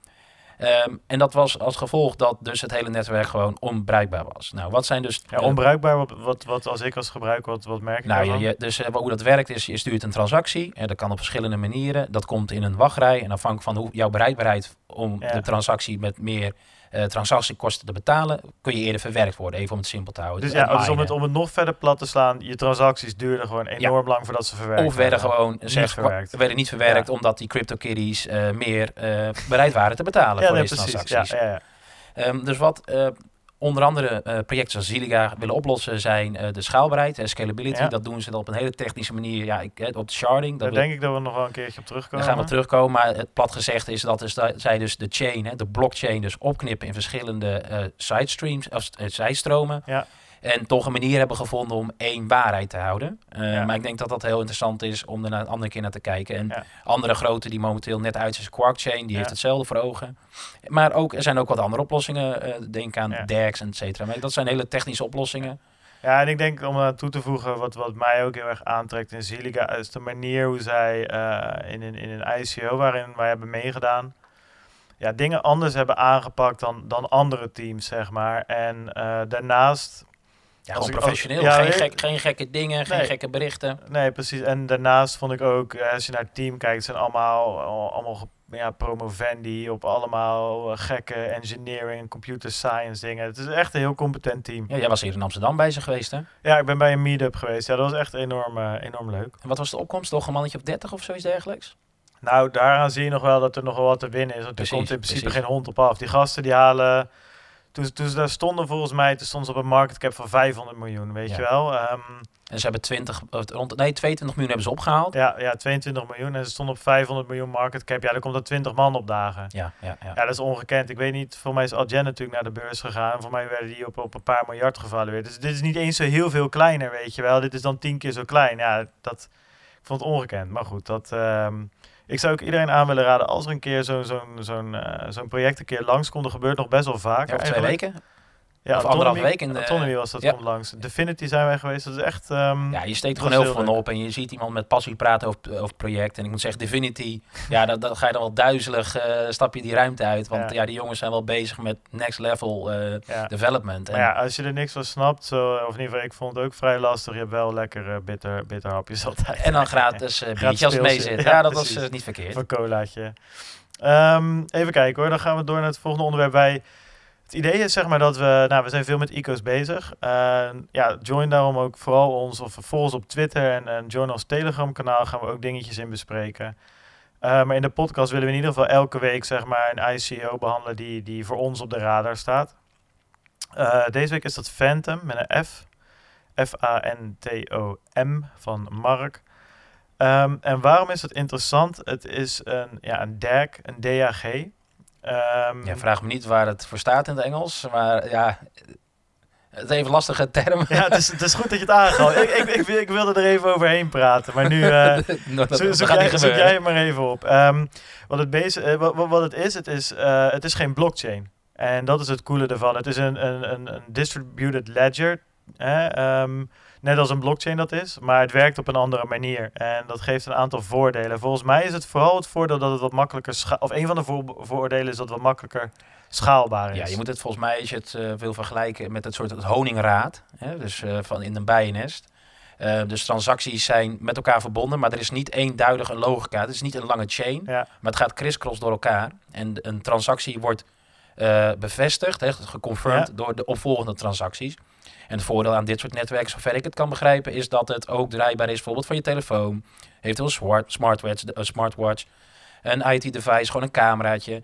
Ehm, en dat was als gevolg dat dus het hele netwerk gewoon onbruikbaar was. Nou, wat zijn dus... Ja, onbruikbaar, wat, wat, wat als ik als gebruiker, wat, wat merk ik Nou, je, dus eh, hoe dat werkt is, je stuurt een transactie. En dat kan op verschillende manieren. Dat komt in een wachtrij. En afhankelijk van hoe, jouw bereidbaarheid om Ja. de transactie met meer eh, transactiekosten te betalen, kun je eerder verwerkt worden. Even om het simpel te houden. Dus Het ja, dus om, het, om het nog verder plat te slaan, je transacties duurden gewoon enorm lang voordat ze verwerkt of werden gewoon zeg, verwerkt. werden niet verwerkt Ja. omdat die CryptoKitties eh meer eh, bereid waren te betalen voor deze transacties. ja, ja. Ehm, dus wat eh, onder andere eh, projecten zoals Ziliga willen oplossen zijn eh, de schaalbaarheid en scalability. Ja. Dat doen ze dan op een hele technische manier. Ja, ik, eh, op de sharding. Dat Daar denk ik dat we nog wel een keertje op terugkomen. Daar gaan we terugkomen, maar het plat gezegd is dat is dat zij dus de chain, hè, de blockchain, dus opknippen in verschillende eh sidestreams, of zijstromen. Ja. En toch een manier hebben gevonden om één waarheid te houden. Eh, Ja. Maar ik denk dat dat heel interessant is om er een andere keer naar te kijken. En Ja. andere grote die momenteel net uit is, Quark Chain, die Ja. heeft hetzelfde voor ogen. Maar ook, er zijn ook wat andere oplossingen. eh, denk aan en et cetera. Maar dat zijn hele technische oplossingen. Ja, en ik denk om aan toe te voegen, wat, wat mij ook heel erg aantrekt in Ziliga, is de manier hoe zij eh, in, een, in een ICO waarin wij hebben meegedaan, ja, dingen anders hebben aangepakt dan, dan andere teams, zeg maar. En eh, daarnaast, Ja, Als professioneel. ja, geen, gek, geen gekke dingen, geen gekke berichten. nee precies, en daarnaast vond ik ook, eh, als je naar het team kijkt, het zijn allemaal, al- allemaal ja, promovendi op allemaal eh, gekke engineering, computer science dingen. Het is echt een heel competent team. Ja, jij was hier in Amsterdam bezig geweest, hè? Ja, ik ben bij een meetup geweest. Ja, dat was echt enorm, eh, enorm leuk. En wat was de opkomst? Toch een mannetje of 30 of zoiets dergelijks? Nou, daaraan zie je nog wel dat er nog wel wat te winnen is. Want Precies, er komt in principe precies. geen hond op af. Die gasten die halen... Toen, toen ze daar stonden volgens mij, toen stonden ze op een market cap van 500 miljoen, weet Ja. je wel. Ehm, En ze hebben 20, of rond, nee, 22 miljoen hebben ze opgehaald. ja, ja, 22 miljoen en ze stonden op 500 miljoen market cap. Ja, dan komt er 20 man op dagen. Ja, ja, ja. Ja, dat is ongekend. Ik weet niet, voor mij is Adyen natuurlijk naar de beurs gegaan. Voor mij werden die op, op een paar miljard gevalueerd. Dus dit is niet eens zo heel veel kleiner, weet je wel. Dit is dan tien keer zo klein. Ja, dat, ik vond het ongekend. Maar goed, dat, ehm, ik zou ook iedereen aan willen raden... als er een keer zo'n zo'n zo'n eh, zo'n project een keer langskomt... er gebeurt nog best wel vaak Ja, of twee weken. Ja, of anderhalve week in de- Autonomy was dat ja. komt langs. Definity zijn wij geweest. Dat is echt... ehm, Ja, je steekt gewoon heel veel leuk. op en je ziet iemand met passie praten over, over het project. En ik moet zeggen, Divinity, ja, dat, dat ga je dan wel duizelig, eh, stap je die ruimte uit. Want Ja. ja. die jongens zijn wel bezig met next level eh, ja. development. En, Maar ja, als je er niks van snapt, zo, of in ieder geval, ik vond het ook vrij lastig. Je hebt wel lekker eh, bitter, bitter hapjes altijd. en dan gratis Gratis biertje als het mee zit. Ja, dat was precies. niet verkeerd. Een colaatje. Ehm, even kijken hoor, dan gaan we door naar het volgende onderwerp. Wij, het idee is zeg maar dat we, nou we zijn veel met eco's bezig. Uh, ja, join daarom ook vooral ons of volg ons op Twitter en, en join ons Telegram kanaal. Gaan we ook dingetjes in bespreken. Uh, maar in de podcast willen we in ieder geval elke week zeg maar een ICO behandelen die, die voor ons op de radar staat. Uh, deze week is dat Phantom met een F. F-A-N-T-O-M van Mark. Um, en waarom is het interessant? Het is een, ja, een DAG, een DAG. Um, ja, vraag me niet waar het voor staat in het Engels, maar ja, het is even lastige term. Ja, het is, het is goed dat je het aangaat. ik, ik, ik, ik, wilde er even overheen praten, maar nu uh, zo, zo jij, zoek jij het maar even op. Um, wat, het base, uh, wat, wat, het is, het is, uh, het is geen blockchain. En dat is het coole ervan. Het is een, een, een, een distributed ledger. Um, net als een blockchain dat is, maar het werkt op een andere manier. En dat geeft een aantal voordelen. Volgens mij is het vooral het voordeel dat het wat makkelijker, of een van de vo voordelen is dat het wat makkelijker schaalbaar is. Ja, je moet het volgens mij, als je het uh, wil vergelijken met het soort het honingraad, hè, dus uh, van in een bijennest. Uh, dus transacties zijn met elkaar verbonden, maar er is niet eenduidig een logica. Het is niet een lange chain, ja. maar het gaat crisscross door elkaar. En een transactie wordt bevestigd, hè, geconfirmed ja. door de opvolgende transacties. En het voordeel aan dit soort netwerken, zover ik het kan begrijpen, is dat het ook draaibaar is, bijvoorbeeld van je telefoon, eventueel smart, smartwatch, een smartwatch, een IT-device, gewoon een cameraatje.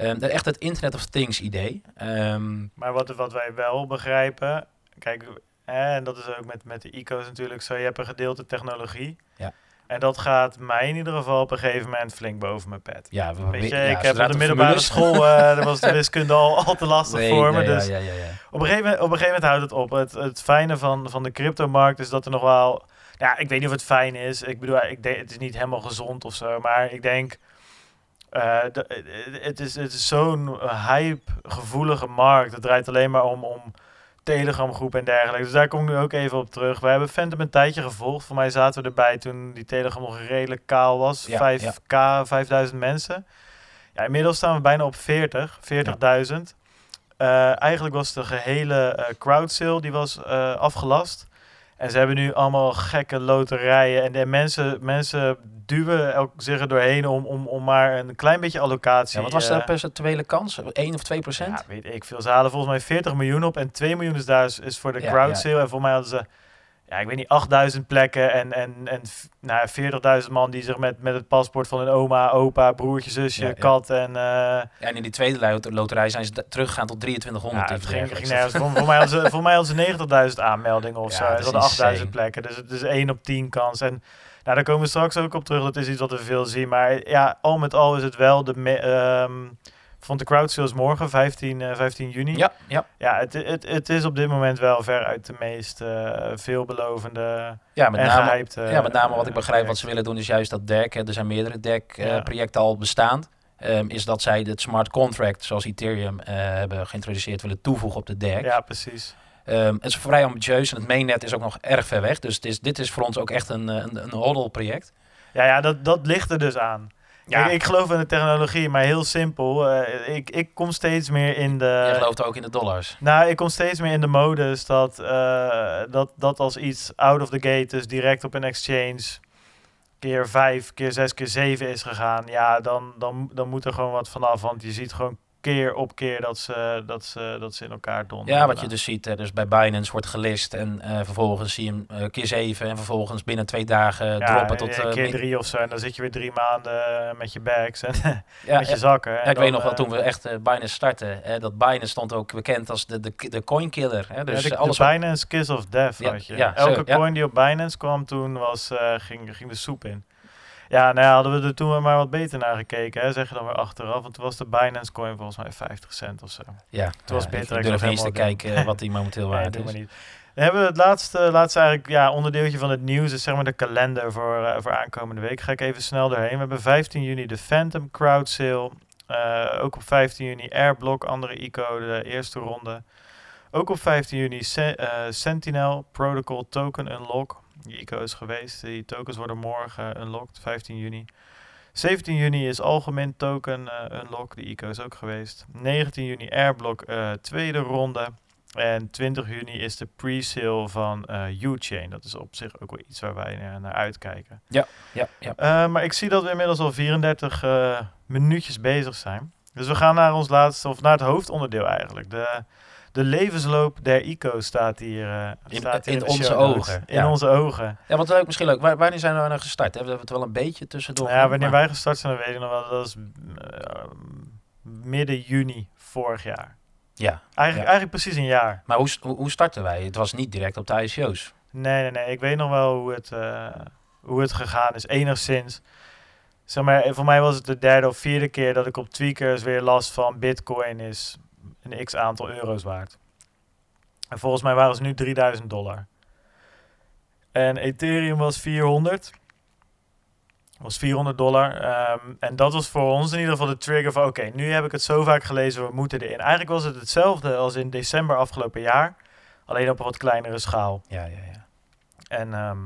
Um, echt het Internet of Things idee. Um, maar wat, wat wij wel begrijpen, kijk, en dat is ook met, met de ICO's natuurlijk zo, je hebt een gedeelte technologie. Ja. En dat gaat mij in ieder geval op een gegeven moment flink boven mijn pet. Ja, we, Weet je, ja, ik heb op de middelbare school, uh, daar was de wiskunde al, al te lastig nee, voor me. dus ja, ja, Op, een gegeven moment, op een gegeven moment houdt het op. Het, het fijne van, van de cryptomarkt is dat er nog wel... Ja, ik weet niet of het fijn is. Ik bedoel, ik denk, het is niet helemaal gezond of zo. Maar ik denk... Uh, de, het is, het is zo'n hype-gevoelige markt. Het draait alleen maar om... om Telegram groep en dergelijke. Dus daar kom ik nu ook even op terug. We hebben Phantom een tijdje gevolgd. Voor mij zaten we erbij toen die Telegram nog redelijk kaal was. 5k, 5000 mensen. Ja, inmiddels staan we bijna op 40, 40.000. Uh, eigenlijk was de gehele uh, crowd sale die was uh, afgelast. En ze hebben nu allemaal gekke loterijen. En de mensen, mensen duwen elk zich er doorheen om, om, om maar een klein beetje allocatie. Ja, wat was de uh, percentuele kans? 1 of 2 procent? Ja, weet ik veel. Ze halen volgens mij 40 miljoen op. En 2 miljoen is daar is voor de crowd sale. En voor mij hadden ze ja, ik weet niet, 8000 plekken en, en, en nou, 40.000 man die zich met, met het paspoort van hun oma, opa, broertje, zusje, ja, kat en... Uh, ja, en in die tweede loterij zijn ze teruggegaan tot 2300. Ja, het ging, ging nergens. voor, voor, mij hadden ze, voor mij hadden ze 90.000 aanmeldingen of zo. Ze hadden 8000 plekken, dus het is 1 op 10 kans. En nou, daar komen we straks ook op terug. Dat is iets wat we veel zien. Maar ja, al met al is het wel de... Um, vond de crowd sales morgen, 15, uh, 15 juni. Ja, ja. ja het, het, het is op dit moment wel veruit de meest uh, veelbelovende ja, met name, gehypte, Ja, met name wat ik begrijp wat ze willen doen is juist dat deck. Er zijn meerdere deck-projecten ja. al bestaand. Um, is dat zij het smart contract, zoals Ethereum hebben geïntroduceerd, willen toevoegen op de deck. Ja, precies. Um, het is vrij ambitieus en het mainnet is ook nog erg ver weg. Dus het is, dit is voor ons ook echt een, een, een hodl-project. Ja, ja dat, dat ligt er dus aan. Ja. Ik, ik, geloof in de technologie, maar heel simpel. Uh, ik, ik kom steeds meer in de... Je gelooft ook in de dollars? Nou, ik kom steeds meer in de modus dat, uh, dat, dat als iets out of the gate, dus direct op een exchange, keer vijf, keer zes, keer zeven is gegaan, ja, dan, dan, dan moet er gewoon wat vanaf. Want je ziet gewoon keer op keer dat ze, dat ze, dat ze in elkaar donderen. Ja, wat je dus ziet, hè, dus bij Binance wordt gelist en uh, vervolgens zie je hem uh, keer zeven en vervolgens binnen twee dagen ja, droppen tot... Uh, keer drie of zo en dan zit je weer drie maanden met je bags en ja, met je zakken. Ja, ik weet nog wel toen we echt Binance starten, hè, dat Binance stond ook bekend als de, de, de coin killer. Hè, dus de, alles de Binance Kiss of Death had je. Elke coin die op Binance kwam toen was, ging, ging de soep in. Ja, nou ja, hadden we er toen maar wat beter naar gekeken, hè, zeg je dan weer achteraf. Want toen was de Binance coin volgens mij 50 cent of zo. Ja, toen was Bittrex Ik durf eens te kijken wat die momenteel waard is. Niet. Dan hebben we het laatste, laatste eigenlijk, ja, onderdeeltje van het nieuws, is zeg maar de kalender voor, uh, voor aankomende week. Ga ik even snel doorheen. We hebben 15 juni de Phantom Crowd Sale. Uh, ook op 15 juni Airblock, andere ICO, de eerste ronde. Ook op 15 juni Se uh, Sentinel Protocol Token Unlock die ICO is geweest. Die tokens worden morgen unlocked, 15 juni. 17 juni is algemeen token uh, unlock. Die ICO is ook geweest. 19 juni Airblock uh, tweede ronde. En 20 juni is de pre-sale van uh, U-Chain. Dat is op zich ook wel iets waar wij naar, naar uitkijken. Ja, ja, ja. maar ik zie dat we inmiddels al 34 minuutjes bezig zijn. Dus we gaan naar ons laatste, of naar het hoofdonderdeel eigenlijk. De, de levensloop der ICO staat hier. eh, In- staat hier in onze ogen, In ja. onze ogen. Ja, wat leuk, misschien leuk. Wanneer zijn we nou gestart? Hebben we het wel een beetje tussendoor? Nou ja, wanneer maar- wij gestart zijn, weet ik nog wel. Dat was eh, midden juni vorig jaar. Ja, Eigenlijk, Ja. eigenlijk precies een jaar. maar hoe, hoe, startten wij? Het was niet direct op de ICO's. Nee, nee, nee. Ik weet nog wel hoe het, eh, hoe het gegaan is. Enigszins. Zeg maar, voor mij was het de derde of vierde keer dat ik op Tweakers weer las van Bitcoin is een x aantal euro's waard. En volgens mij waren ze nu 3000 dollar. En Ethereum was 400. Was 400 dollar. Ehm, en dat was voor ons in ieder geval de trigger van... Oké, nu heb ik het zo vaak gelezen, we moeten erin. Eigenlijk was het hetzelfde als in december afgelopen jaar. Alleen op een wat kleinere schaal. Ja, ja, ja. En ehm,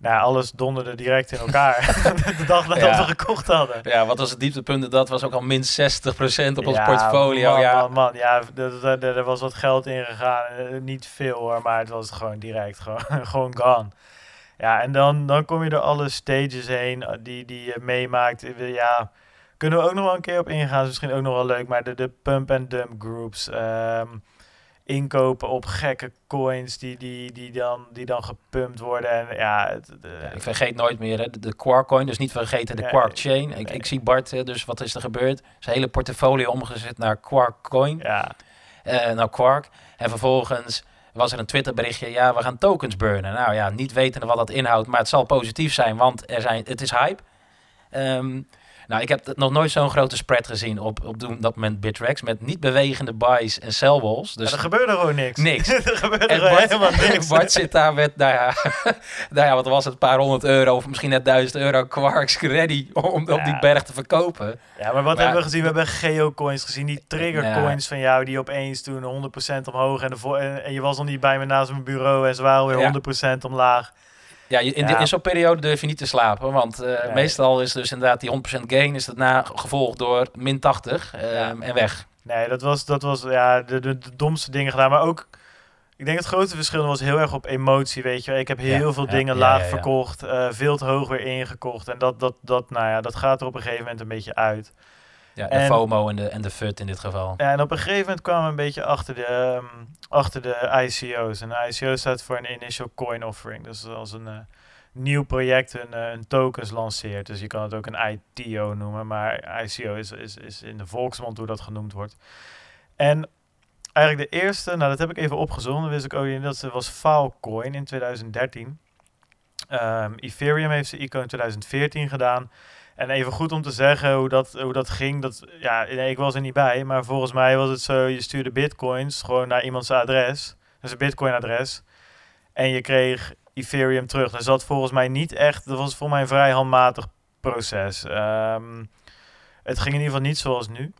nou, alles donderde direct in elkaar. de dag nadat Ja. we gekocht hadden. Ja, wat was het dieptepunt? Dat was ook al min 60% op ons portfolio. Man, ja. man, man. Ja, er, was wat geld ingegaan. Eh, niet veel hoor, maar het was gewoon direct gewoon, gewoon gone. Ja, en dan, dan kom je door alle stages heen eh, die, die je meemaakt. Ja, kunnen we ook nog wel een keer op ingaan. Is misschien ook nog wel leuk. Maar de, de pump-and-dump groups. ehm, inkopen op gekke coins die, die, die, dan, die dan gepumpt worden. En ja, het, de- Ja, ik vergeet nooit meer hè, de, de Quarkcoin, dus niet vergeten de Quark Chain. Ik, nee. ik zie Bart, dus wat is er gebeurd? Zijn hele portfolio omgezet naar Quarkcoin, ja, eh naar Quark. En vervolgens was er een Twitter berichtje, ja, we gaan tokens burnen. Nou ja, niet wetende wat dat inhoudt, maar het zal positief zijn, want er zijn, het is hype. Ehm, nou, ik heb nog nooit zo'n grote spread gezien op, op dat moment Bittrex met niet bewegende buys en sell walls. Dus Ja, er gebeurde gewoon niks. Niks. er gebeurde En Bart, helemaal niks. Bart zit daar met, nou ja, nou ja, wat was het, een paar honderd euro of misschien net duizend euro quarks ready om op die berg te verkopen. Ja, maar wat Maar- hebben we gezien? We hebben geocoins gezien, die triggercoins van jou, die opeens toen 100% omhoog en, de en, en je was nog niet bij me naast mijn bureau en ze waren weer Ja. 100% omlaag. Ja, in, Ja. in zo'n periode durf je niet te slapen, want eh, Nee. meestal is dus inderdaad die 100% gain is daarna gevolgd door min 80 ehm, Ja. en weg. Nee, dat was, dat was ja, de, de, de domste dingen gedaan. Maar ook, ik denk het grootste verschil was heel erg op emotie, weet je. Ik heb heel Ja, veel dingen laag verkocht, eh, veel te hoog weer ingekocht. En dat, dat, dat, nou ja, dat gaat er op een gegeven moment een beetje uit. Ja, de En- FOMO en de, en de FUD in dit geval. Ja, en op een gegeven moment kwamen we een beetje achter de, ehm, achter de ICO's. En de ICO staat voor een Initial Coin Offering. Dus als een eh, nieuw project hun, eh, hun tokens lanceert. Dus je kan het ook een ITO noemen. Maar ICO is, is, is in de volksmond hoe dat genoemd wordt. En eigenlijk de eerste, nou dat heb ik even opgezocht. Dat wist ik ook niet. Dat was Filecoin in 2013. Ehm, Ethereum heeft zijn ICO in 2014 gedaan. En even goed om te zeggen hoe dat, hoe dat ging. Dat, ja, nee, ik was er niet bij. Maar volgens mij was het zo, je stuurde bitcoins gewoon naar iemands adres. Dus een bitcoin adres. En je kreeg Ethereum terug. Dus dat volgens mij niet echt, dat was voor mij een vrij handmatig proces. Ehm, het ging in ieder geval niet zoals nu.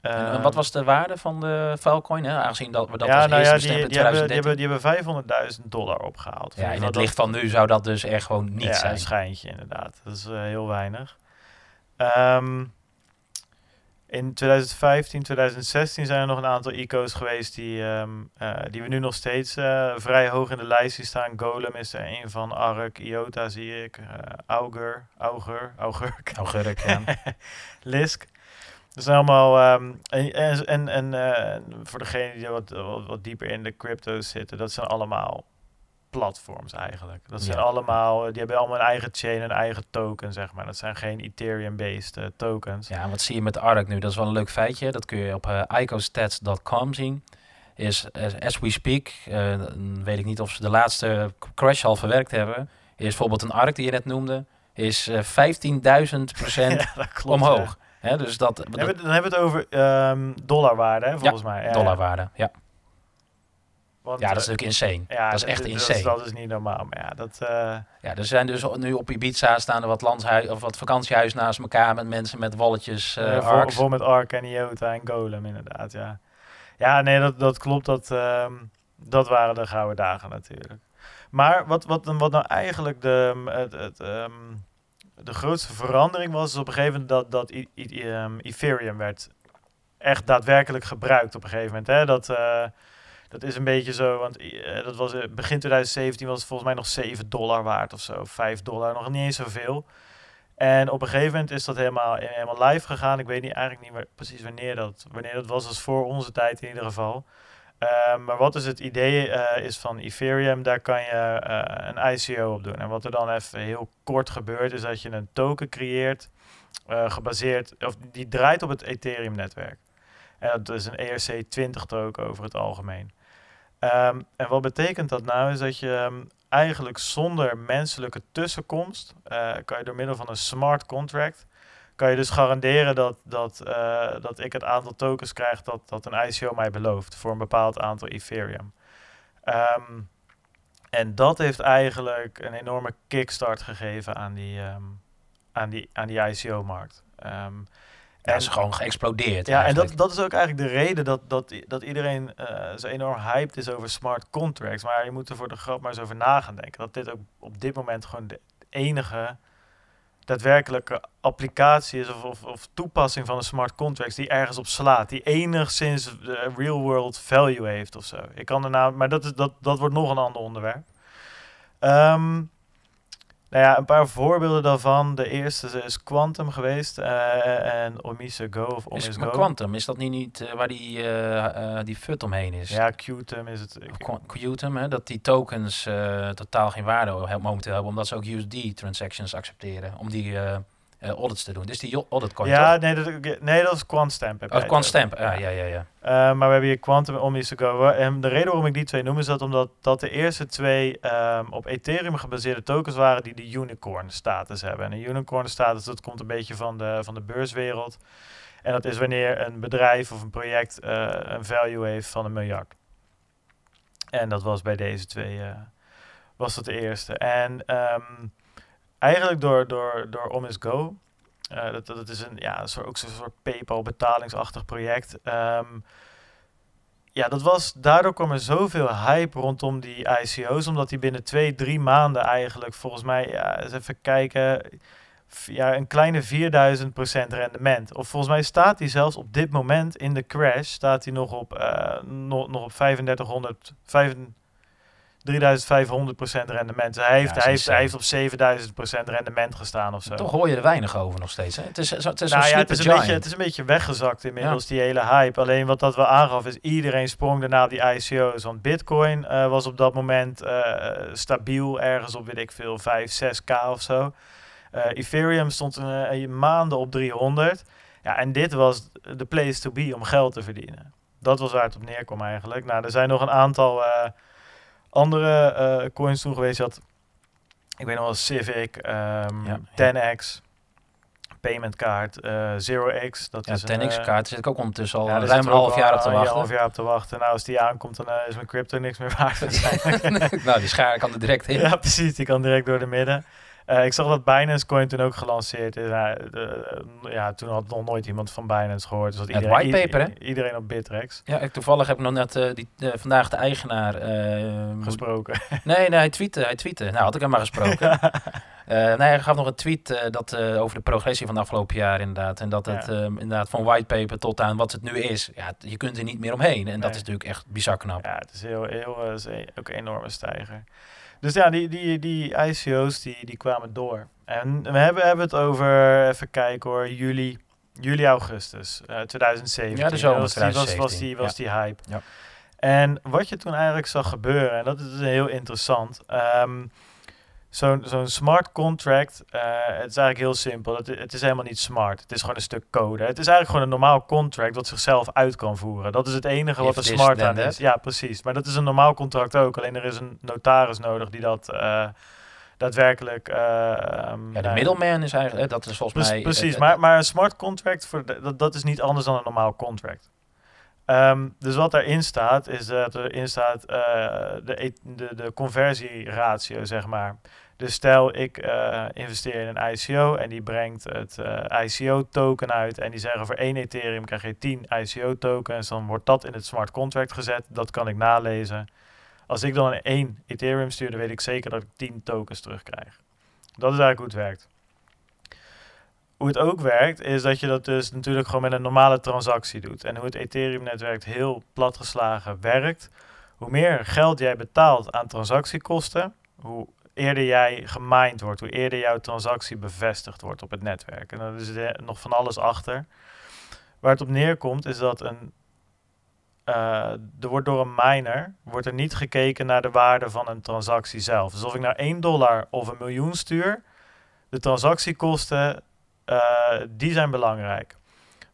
En, en Ehm, wat was de waarde van de Filecoin, hè? aangezien dat we dat ja, als nou eerste ja, die, in die, hebben, die, 2013? hebben, die hebben 500.000 dollar opgehaald. ja, in het dat- licht van nu zou dat dus echt gewoon niet ja, zijn. een schijntje inderdaad. Dat is eh, heel weinig. Ehm, in 2015, 2016 zijn er nog een aantal ICO's geweest die, ehm, eh, die we nu nog steeds eh, vrij hoog in de lijst zien staan. Golem is er een van, Ark, IOTA zie ik, Augur, Augur, Augurk, Augurk, ja. Lisk. Dat zijn allemaal, ehm, en, en, en, en, eh, voor degenen die wat, wat, wat dieper in de crypto's zitten, dat zijn allemaal platforms eigenlijk. Dat zijn Ja. allemaal, die hebben allemaal een eigen chain, een eigen token, zeg maar. Dat zijn geen Ethereum-based eh, tokens. Ja, wat zie je met ARK nu? Dat is wel een leuk feitje. Dat kun je op eh icostats.com zien. Is, as, we speak, weet ik niet of ze de laatste crash al verwerkt hebben. Is bijvoorbeeld een ARK die je net noemde, is eh 15.000 procent Ja, dat klopt, omhoog. Hè, dus dat, ja. Dan dat hebben, we- dan hebben we het over ehm, dollarwaarde, hè, volgens mij. Ja, dollarwaarde. Ja. Want, ja, dat is eh, natuurlijk insane. ja, dat is echt dat, insane. Dat is niet normaal, maar ja, dat... eh, Ja, er zijn dus nu op Ibiza staan er wat, landshui of wat vakantiehuis naast elkaar met mensen met walletjes, eh Eh, vol, vol met Ark en Iota en Golem, inderdaad, ja. Ja, nee, dat, dat klopt. Dat, ehm, dat waren de gouden dagen natuurlijk. Maar wat, wat, wat nou eigenlijk de, het, het, ehm, de grootste verandering was, op een gegeven moment dat, dat ehm, Ethereum werd echt daadwerkelijk gebruikt op een gegeven moment. Hè? Dat, eh, dat is een beetje zo, want eh, dat was, eh, begin 2017 was het volgens mij nog 7 dollar waard of zo, 5 dollar, nog niet eens zoveel. En op een gegeven moment is dat helemaal, helemaal live gegaan. Ik weet niet, eigenlijk niet meer precies wanneer dat, wanneer dat was. als voor onze tijd in ieder geval. Uh, maar wat is het idee uh, is van Ethereum, daar kan je uh, een ICO op doen. En wat er dan even heel kort gebeurt, is dat je een token creëert, gebaseerd, of die draait op het Ethereum netwerk. En dat is een ERC20 token over het algemeen. Um, en wat betekent dat nou? Is dat je um, eigenlijk zonder menselijke tussenkomst, kan je door middel van een smart contract, kan je dus garanderen dat, dat, uh, dat ik het aantal tokens krijg dat, dat een ICO mij belooft voor een bepaald aantal Ethereum. Um, en dat heeft eigenlijk een enorme kickstart gegeven aan die, aan die, aan die ICO-markt. Um, ja, is gewoon geëxplodeerd. Ja, en dat, dat is ook eigenlijk de reden dat, dat, dat iedereen uh, zo enorm hyped is over smart contracts. Maar je moet er voor de grap maar eens over na gaan denken. Dat dit ook op dit moment gewoon de enige daadwerkelijke applicatie is of, of, of toepassing van een smart contracts die ergens op slaat. Die enigszins real world value heeft of zo. Ik kan erna, maar dat, is, dat, dat wordt nog een ander onderwerp. Um, nou ja, een paar voorbeelden daarvan. De eerste is Quantum geweest uh, en Omise Go of Omis is, Go. Quantum, is dat niet, niet uh, waar die, uh, die FUT omheen is? Ja, Qtum is het. Qtum, hè, dat die tokens totaal geen waarde momenteel hebben, omdat ze ook USD-transactions accepteren. Om die uh, audits te doen. Dus die audit coin Ja, nee dat, nee, dat is Quantstamp. Oh, Quantstamp, ja, ja, ja. ja. Uh, maar we hebben hier Quantum Omnis Go. En de reden waarom ik die twee noem is dat omdat dat de eerste twee um, op Ethereum gebaseerde tokens waren die de unicorn status hebben. En een unicorn status, dat komt een beetje van de, van de beurswereld. En dat is wanneer een bedrijf of een project uh, een value heeft van een miljard. En dat was bij deze twee, was dat de eerste. En um, eigenlijk door, door, door Omis Go. Uh, dat, dat is een, ja, ook zo'n soort PayPal betalingsachtig project. Um, ja, dat was, daardoor kwam er zoveel hype rondom die ICO's, omdat die binnen twee, drie maanden eigenlijk, volgens mij, ja, eens even kijken, ja, een kleine 4000% rendement. Of volgens mij staat hij zelfs op dit moment in de crash, staat hij nog op, uh, nog, nog op 3500, 3500 3500% rendement. Dus hij heeft, ja, hij, heeft, hij heeft op 7000% rendement gestaan of zo. Toch hoor je er weinig over nog steeds. Hè? Het is, het is, nou ja, het is, een beetje, het is een beetje weggezakt inmiddels, ja. die hele hype. Alleen wat dat wel aangaf is, iedereen sprong op die ICO's. Want Bitcoin uh, was op dat moment uh, stabiel, ergens op, weet ik veel, 5, 6k of zo. Uh, Ethereum stond een, maanden op 300. Ja, en dit was de place to be om geld te verdienen. Dat was waar het op neerkwam eigenlijk. Nou, er zijn nog een aantal andere uh, coins toen geweest. had, ik weet nog wel, Civic, um, ja, 10x, Payment Card, uh, Zero X. Dat ja, is 10x kaart zit ik ook ondertussen al ja, ruim een half jaar op te wachten. Een half jaar op te wachten. Nou, als die aankomt, dan uh, is mijn crypto niks meer waard nou, die schaar kan er direct in. Ja, precies. Die kan direct door de midden. Uh, ik zag dat Binance Coin toen ook gelanceerd is. Uh, uh, ja, toen had nog nooit iemand van Binance gehoord. Dus dat ja, iedereen, whitepaper, hè? Iedereen op Bitrex. Ja, ik, toevallig heb ik nog net die, vandaag de eigenaar... gesproken. nee, nee, hij tweette. Hij tweette. Nou, had ik hem maar gesproken. nee, hij gaf nog een tweet dat, over de progressie van de afgelopen jaar inderdaad. En dat het ja. inderdaad van whitepaper tot aan wat het nu is. Ja, je kunt er niet meer omheen. En nee. dat is natuurlijk echt bizar knap. Ja, het is heel, heel, is ook een enorme stijger. Dus ja, die, die, die ICO's die, die kwamen door. En we hebben, hebben het over, even kijken hoor, juli, juli augustus uh, 2017. Ja, de zomer was, 2017. Was, was die, was ja. die hype. Ja. En wat je toen eigenlijk zag gebeuren, en dat is heel interessant. Um, Zo'n zo'n smart contract, uh, het is eigenlijk heel simpel. Het, het, is helemaal niet smart. Het is gewoon een stuk code. Het is eigenlijk gewoon een normaal contract dat zichzelf uit kan voeren. Dat is het enige wat er smart aan is. Ja, precies. Maar dat is een normaal contract ook. Alleen er is een notaris nodig die dat uh, daadwerkelijk... Uh, um, ja, de middleman is eigenlijk... Dat is volgens mij... Precies, maar, maar een smart contract, voor de, dat, dat is niet anders dan een normaal contract. Um, dus wat daarin staat, is dat erin staat uh, de, de, de conversieratio, zeg maar. Dus stel, ik uh, investeer in een ICO en die brengt het uh, ICO-token uit. En die zeggen voor één Ethereum krijg je 10 ICO-tokens. Dan wordt dat in het smart contract gezet. Dat kan ik nalezen. Als ik dan één Ethereum stuur, dan weet ik zeker dat ik 10 tokens terugkrijg. Dat is eigenlijk hoe het werkt. Hoe het ook werkt, is dat je dat dus natuurlijk gewoon met een normale transactie doet. En hoe het Ethereum-netwerk heel platgeslagen werkt. Hoe meer geld jij betaalt aan transactiekosten, hoe eerder jij gemined wordt, hoe eerder jouw transactie bevestigd wordt op het netwerk. En dan is er nog van alles achter. Waar het op neerkomt is dat een, uh, er wordt door een miner wordt er niet gekeken naar de waarde van een transactie zelf. Dus of ik naar 1 dollar of een miljoen stuur, de transactiekosten, uh, die zijn belangrijk.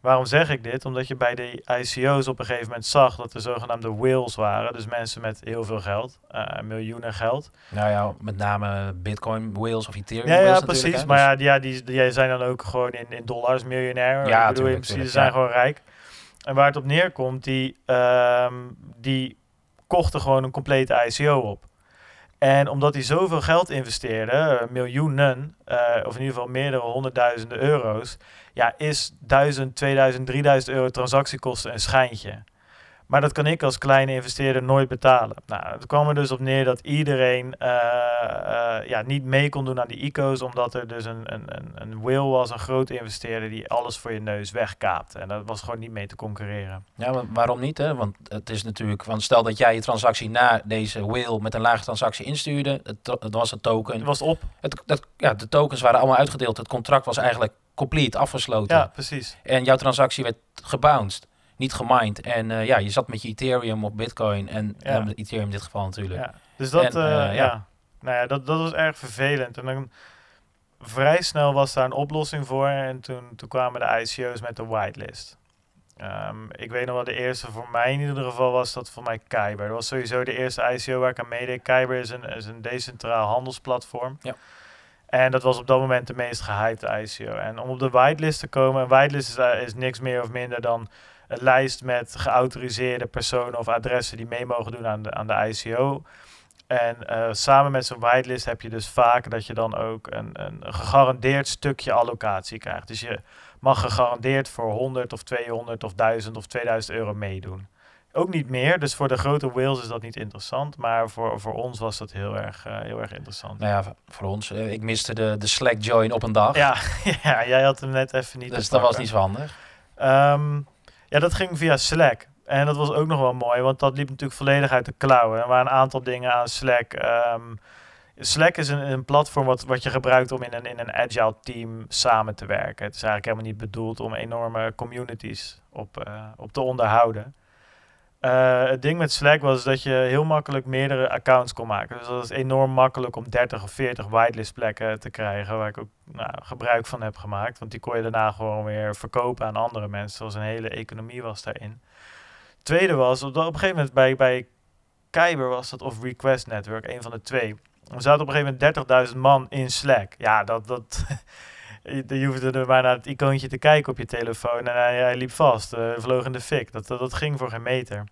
Waarom zeg ik dit? Omdat je bij de ICO's op een gegeven moment zag dat er zogenaamde whales waren. Dus mensen met heel veel geld, uh, miljoenen geld. Nou ja, met name Bitcoin whales of Ethereum. Ja, ja precies. Maar ja, die, ja, die, die zijn dan ook gewoon in, in dollars miljonair. Ja, ik bedoel, in precies, ze zijn gewoon rijk. En waar het op neerkomt, die, um, die kochten gewoon een complete ICO op. En omdat hij zoveel geld investeerde, uh, miljoenen, uh, of in ieder geval meerdere honderdduizenden euro's, ja, is 1000, 2000, 3000 euro transactiekosten een schijntje. Maar dat kan ik als kleine investeerder nooit betalen. Nou, het kwam er dus op neer dat iedereen uh, uh, ja, niet mee kon doen aan die ICO's, omdat er dus een, een, een, een whale was, een grote investeerder, die alles voor je neus wegkaapte. En dat was gewoon niet mee te concurreren. Ja, waarom niet? Hè? Want het is natuurlijk, want stel dat jij je transactie na deze whale met een lage transactie instuurde, het, het was een token. Het was op. Het, dat, ja, de tokens waren allemaal uitgedeeld. Het contract was eigenlijk complete afgesloten. Ja, precies. En jouw transactie werd gebounced niet gemined. En uh, ja, je zat met je Ethereum of Bitcoin en ja. uh, Ethereum in dit geval natuurlijk. Ja. Dus dat, en, uh, ja. Nou ja, dat, dat was erg vervelend. En dan vrij snel was daar een oplossing voor. En toen, toen kwamen de ICO's met de whitelist. Um, ik weet nog wel, de eerste voor mij in ieder geval was dat voor mij Kyber. Dat was sowieso de eerste ICO waar ik aan meedeed. Kyber is een, is een decentraal handelsplatform. Ja. En dat was op dat moment de meest gehyped ICO. En om op de whitelist te komen, een whitelist is, is niks meer of minder dan een lijst met geautoriseerde personen of adressen die mee mogen doen aan de, aan de ICO. En uh, samen met zo'n whitelist heb je dus vaak dat je dan ook een, een gegarandeerd stukje allocatie krijgt. Dus je mag gegarandeerd voor 100 of 200 of 1000 of 2000 euro meedoen. Ook niet meer, dus voor de grote whales is dat niet interessant. Maar voor, voor ons was dat heel erg, uh, heel erg interessant. Nou ja, voor ons. Uh, ik miste de, de Slack join op een dag. Ja, ja, jij had hem net even niet. Dus dat was niet zo handig. Um, ja, dat ging via Slack. En dat was ook nog wel mooi, want dat liep natuurlijk volledig uit de klauwen. Er waren een aantal dingen aan Slack. Um, Slack is een, een, platform wat, wat je gebruikt om in een, in een agile team samen te werken. Het is eigenlijk helemaal niet bedoeld om enorme communities op, uh, op te onderhouden. Uh, het ding met Slack was dat je heel makkelijk meerdere accounts kon maken. Dus dat is enorm makkelijk om 30 of 40 whitelist plekken te krijgen, waar ik ook nou, gebruik van heb gemaakt. Want die kon je daarna gewoon weer verkopen aan andere mensen. Zoals een hele economie was daarin. Tweede was, op, op een gegeven moment bij, bij Kyber was dat, of Request Network, een van de twee. We zaten op een gegeven moment 30.000 man in Slack. Ja, dat, dat, je hoefde er maar naar het icoontje te kijken op je telefoon en hij, hij liep vast, uh, vloog in de fik. Dat, dat, ging voor geen meter.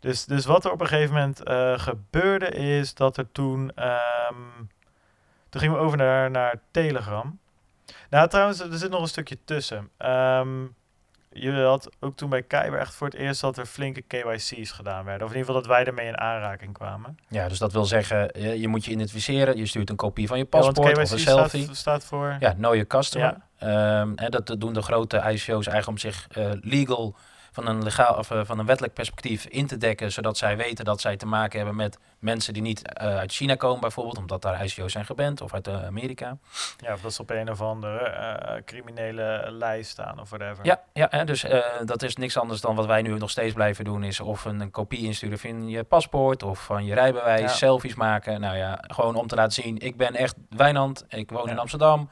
Dus, dus wat er op een gegeven moment uh, gebeurde is dat er toen... Um, toen gingen we over naar, naar Telegram. Nou, trouwens, er zit nog een stukje tussen. Um, je had ook toen bij Kyber echt voor het eerst dat er flinke KYC's gedaan werden. Of in ieder geval dat wij ermee in aanraking kwamen. Ja, dus dat wil zeggen, je, je moet je identificeren. Je stuurt een kopie van je paspoort ja, of een selfie. Staat, staat voor... Ja, know your customer. Ja. Um, en dat, dat doen de grote ICO's eigenlijk om zich uh, legal van een, legaal, of, uh, van een wettelijk perspectief in te dekken, zodat zij weten dat zij te maken hebben met mensen die niet uh, uit China komen, bijvoorbeeld, omdat daar ICO's zijn geband, of uit uh, Amerika. Ja, of dat ze op een of andere criminele lijst staan of whatever. Ja, ja hè, dus dat is niks anders dan wat wij nu nog steeds blijven doen, is of een, een kopie insturen van je paspoort of van je rijbewijs, ja. selfies maken. Nou ja, gewoon om te laten zien, ik ben echt Wijnand, ik woon ja. in Amsterdam,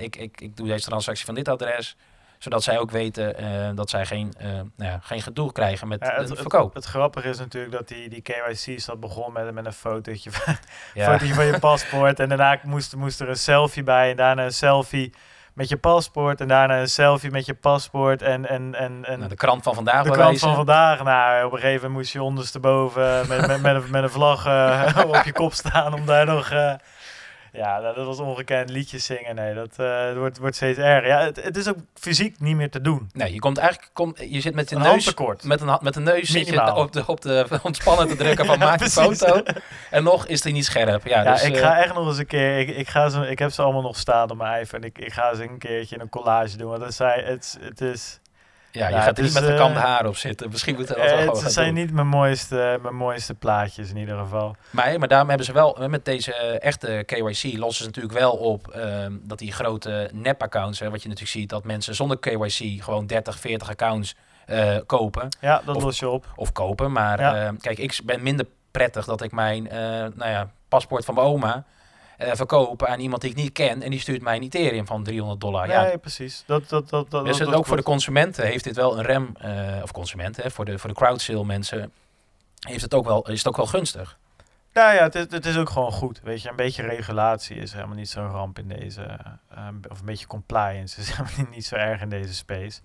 ik, ik, ik doe deze transactie van dit adres zodat zij ook weten uh, dat zij geen, uh, nou ja, geen gedoe krijgen met ja, het, het, verkoop. Het, het, grappige is natuurlijk dat die, die KYC's dat begon met, met een fotootje van, ja. fotootje van je paspoort. En daarna moest, moest er een selfie bij en daarna een selfie met je paspoort en daarna een selfie met je paspoort en... en, en, en nou, de krant van vandaag De krant van vandaag. Nou, op een gegeven moment moest je ondersteboven met, met, met, een, met een vlag uh, op je kop staan om daar nog... Uh, ja, dat was ongekend. Liedjes zingen, nee, dat uh, wordt, wordt steeds erger. Ja, het, het, is ook fysiek niet meer te doen. Nee, je komt eigenlijk, kom, je zit met je een neus, met een, met een neus zit je op de, op de ontspannen te drukken van ja, maak een foto. En nog is die niet scherp. Ja, ja dus, ik uh, ga echt nog eens een keer, ik, ik, ga ze, ik heb ze allemaal nog staan op mijn iPhone. En ik, ik ga ze een keertje een collage doen. Want dat zei, het, het is... Ja, je Ja, gaat er niet met de eh, kamde haar op zitten. Misschien moeten we dat Eh, wel het zijn gaan doen. niet mijn mooiste, mijn mooiste plaatjes in ieder geval. Maar, maar daarom hebben ze wel, eh, met deze echte KYC, lossen ze natuurlijk wel op ehm, dat die grote nep-accounts, hè, wat je natuurlijk ziet, dat mensen zonder KYC gewoon 30, 40 accounts kopen. Ja, dat Of- los je op. Of kopen. Maar Ja. ehm, kijk, ik ben minder prettig dat ik mijn nou ja, paspoort van mijn oma eh, verkoop aan iemand die ik niet ken. En die stuurt mij een Ethereum van 300 dollar. Ja, precies. Dat, dat, dat, dat, dus dat, het, ook voor de consumenten heeft dit wel een rem, eh, of consumenten, hè, voor de, voor de crowdsale mensen, heeft het ook wel, is het ook wel gunstig. Nou ja, het is, het is ook gewoon goed. Weet je, een beetje regulatie is helemaal niet zo'n ramp in deze. eh, of een beetje compliance is helemaal niet, niet zo erg in deze space.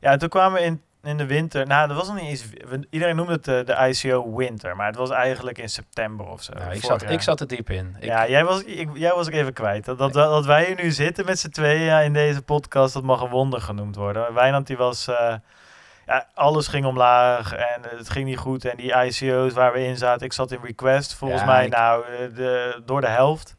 Ja, en toen kwamen we in, in de winter. Nou, dat was nog niet eens. Iedereen noemde het de, de ICO winter, maar het was eigenlijk in september of zo. Nou, ik, zat, jaar. ik zat er diep in. Ik, ja, jij was, ik, jij was ik even kwijt. Dat, dat, dat wij hier nu zitten met z'n tweeën ja, in deze podcast, dat mag een wonder genoemd worden. Wijnand die was, eh, ja, alles ging omlaag en het ging niet goed. En die ICO's waar we in zaten, ik zat in Request, volgens Ja, mij ik- nou eh, de, door de helft.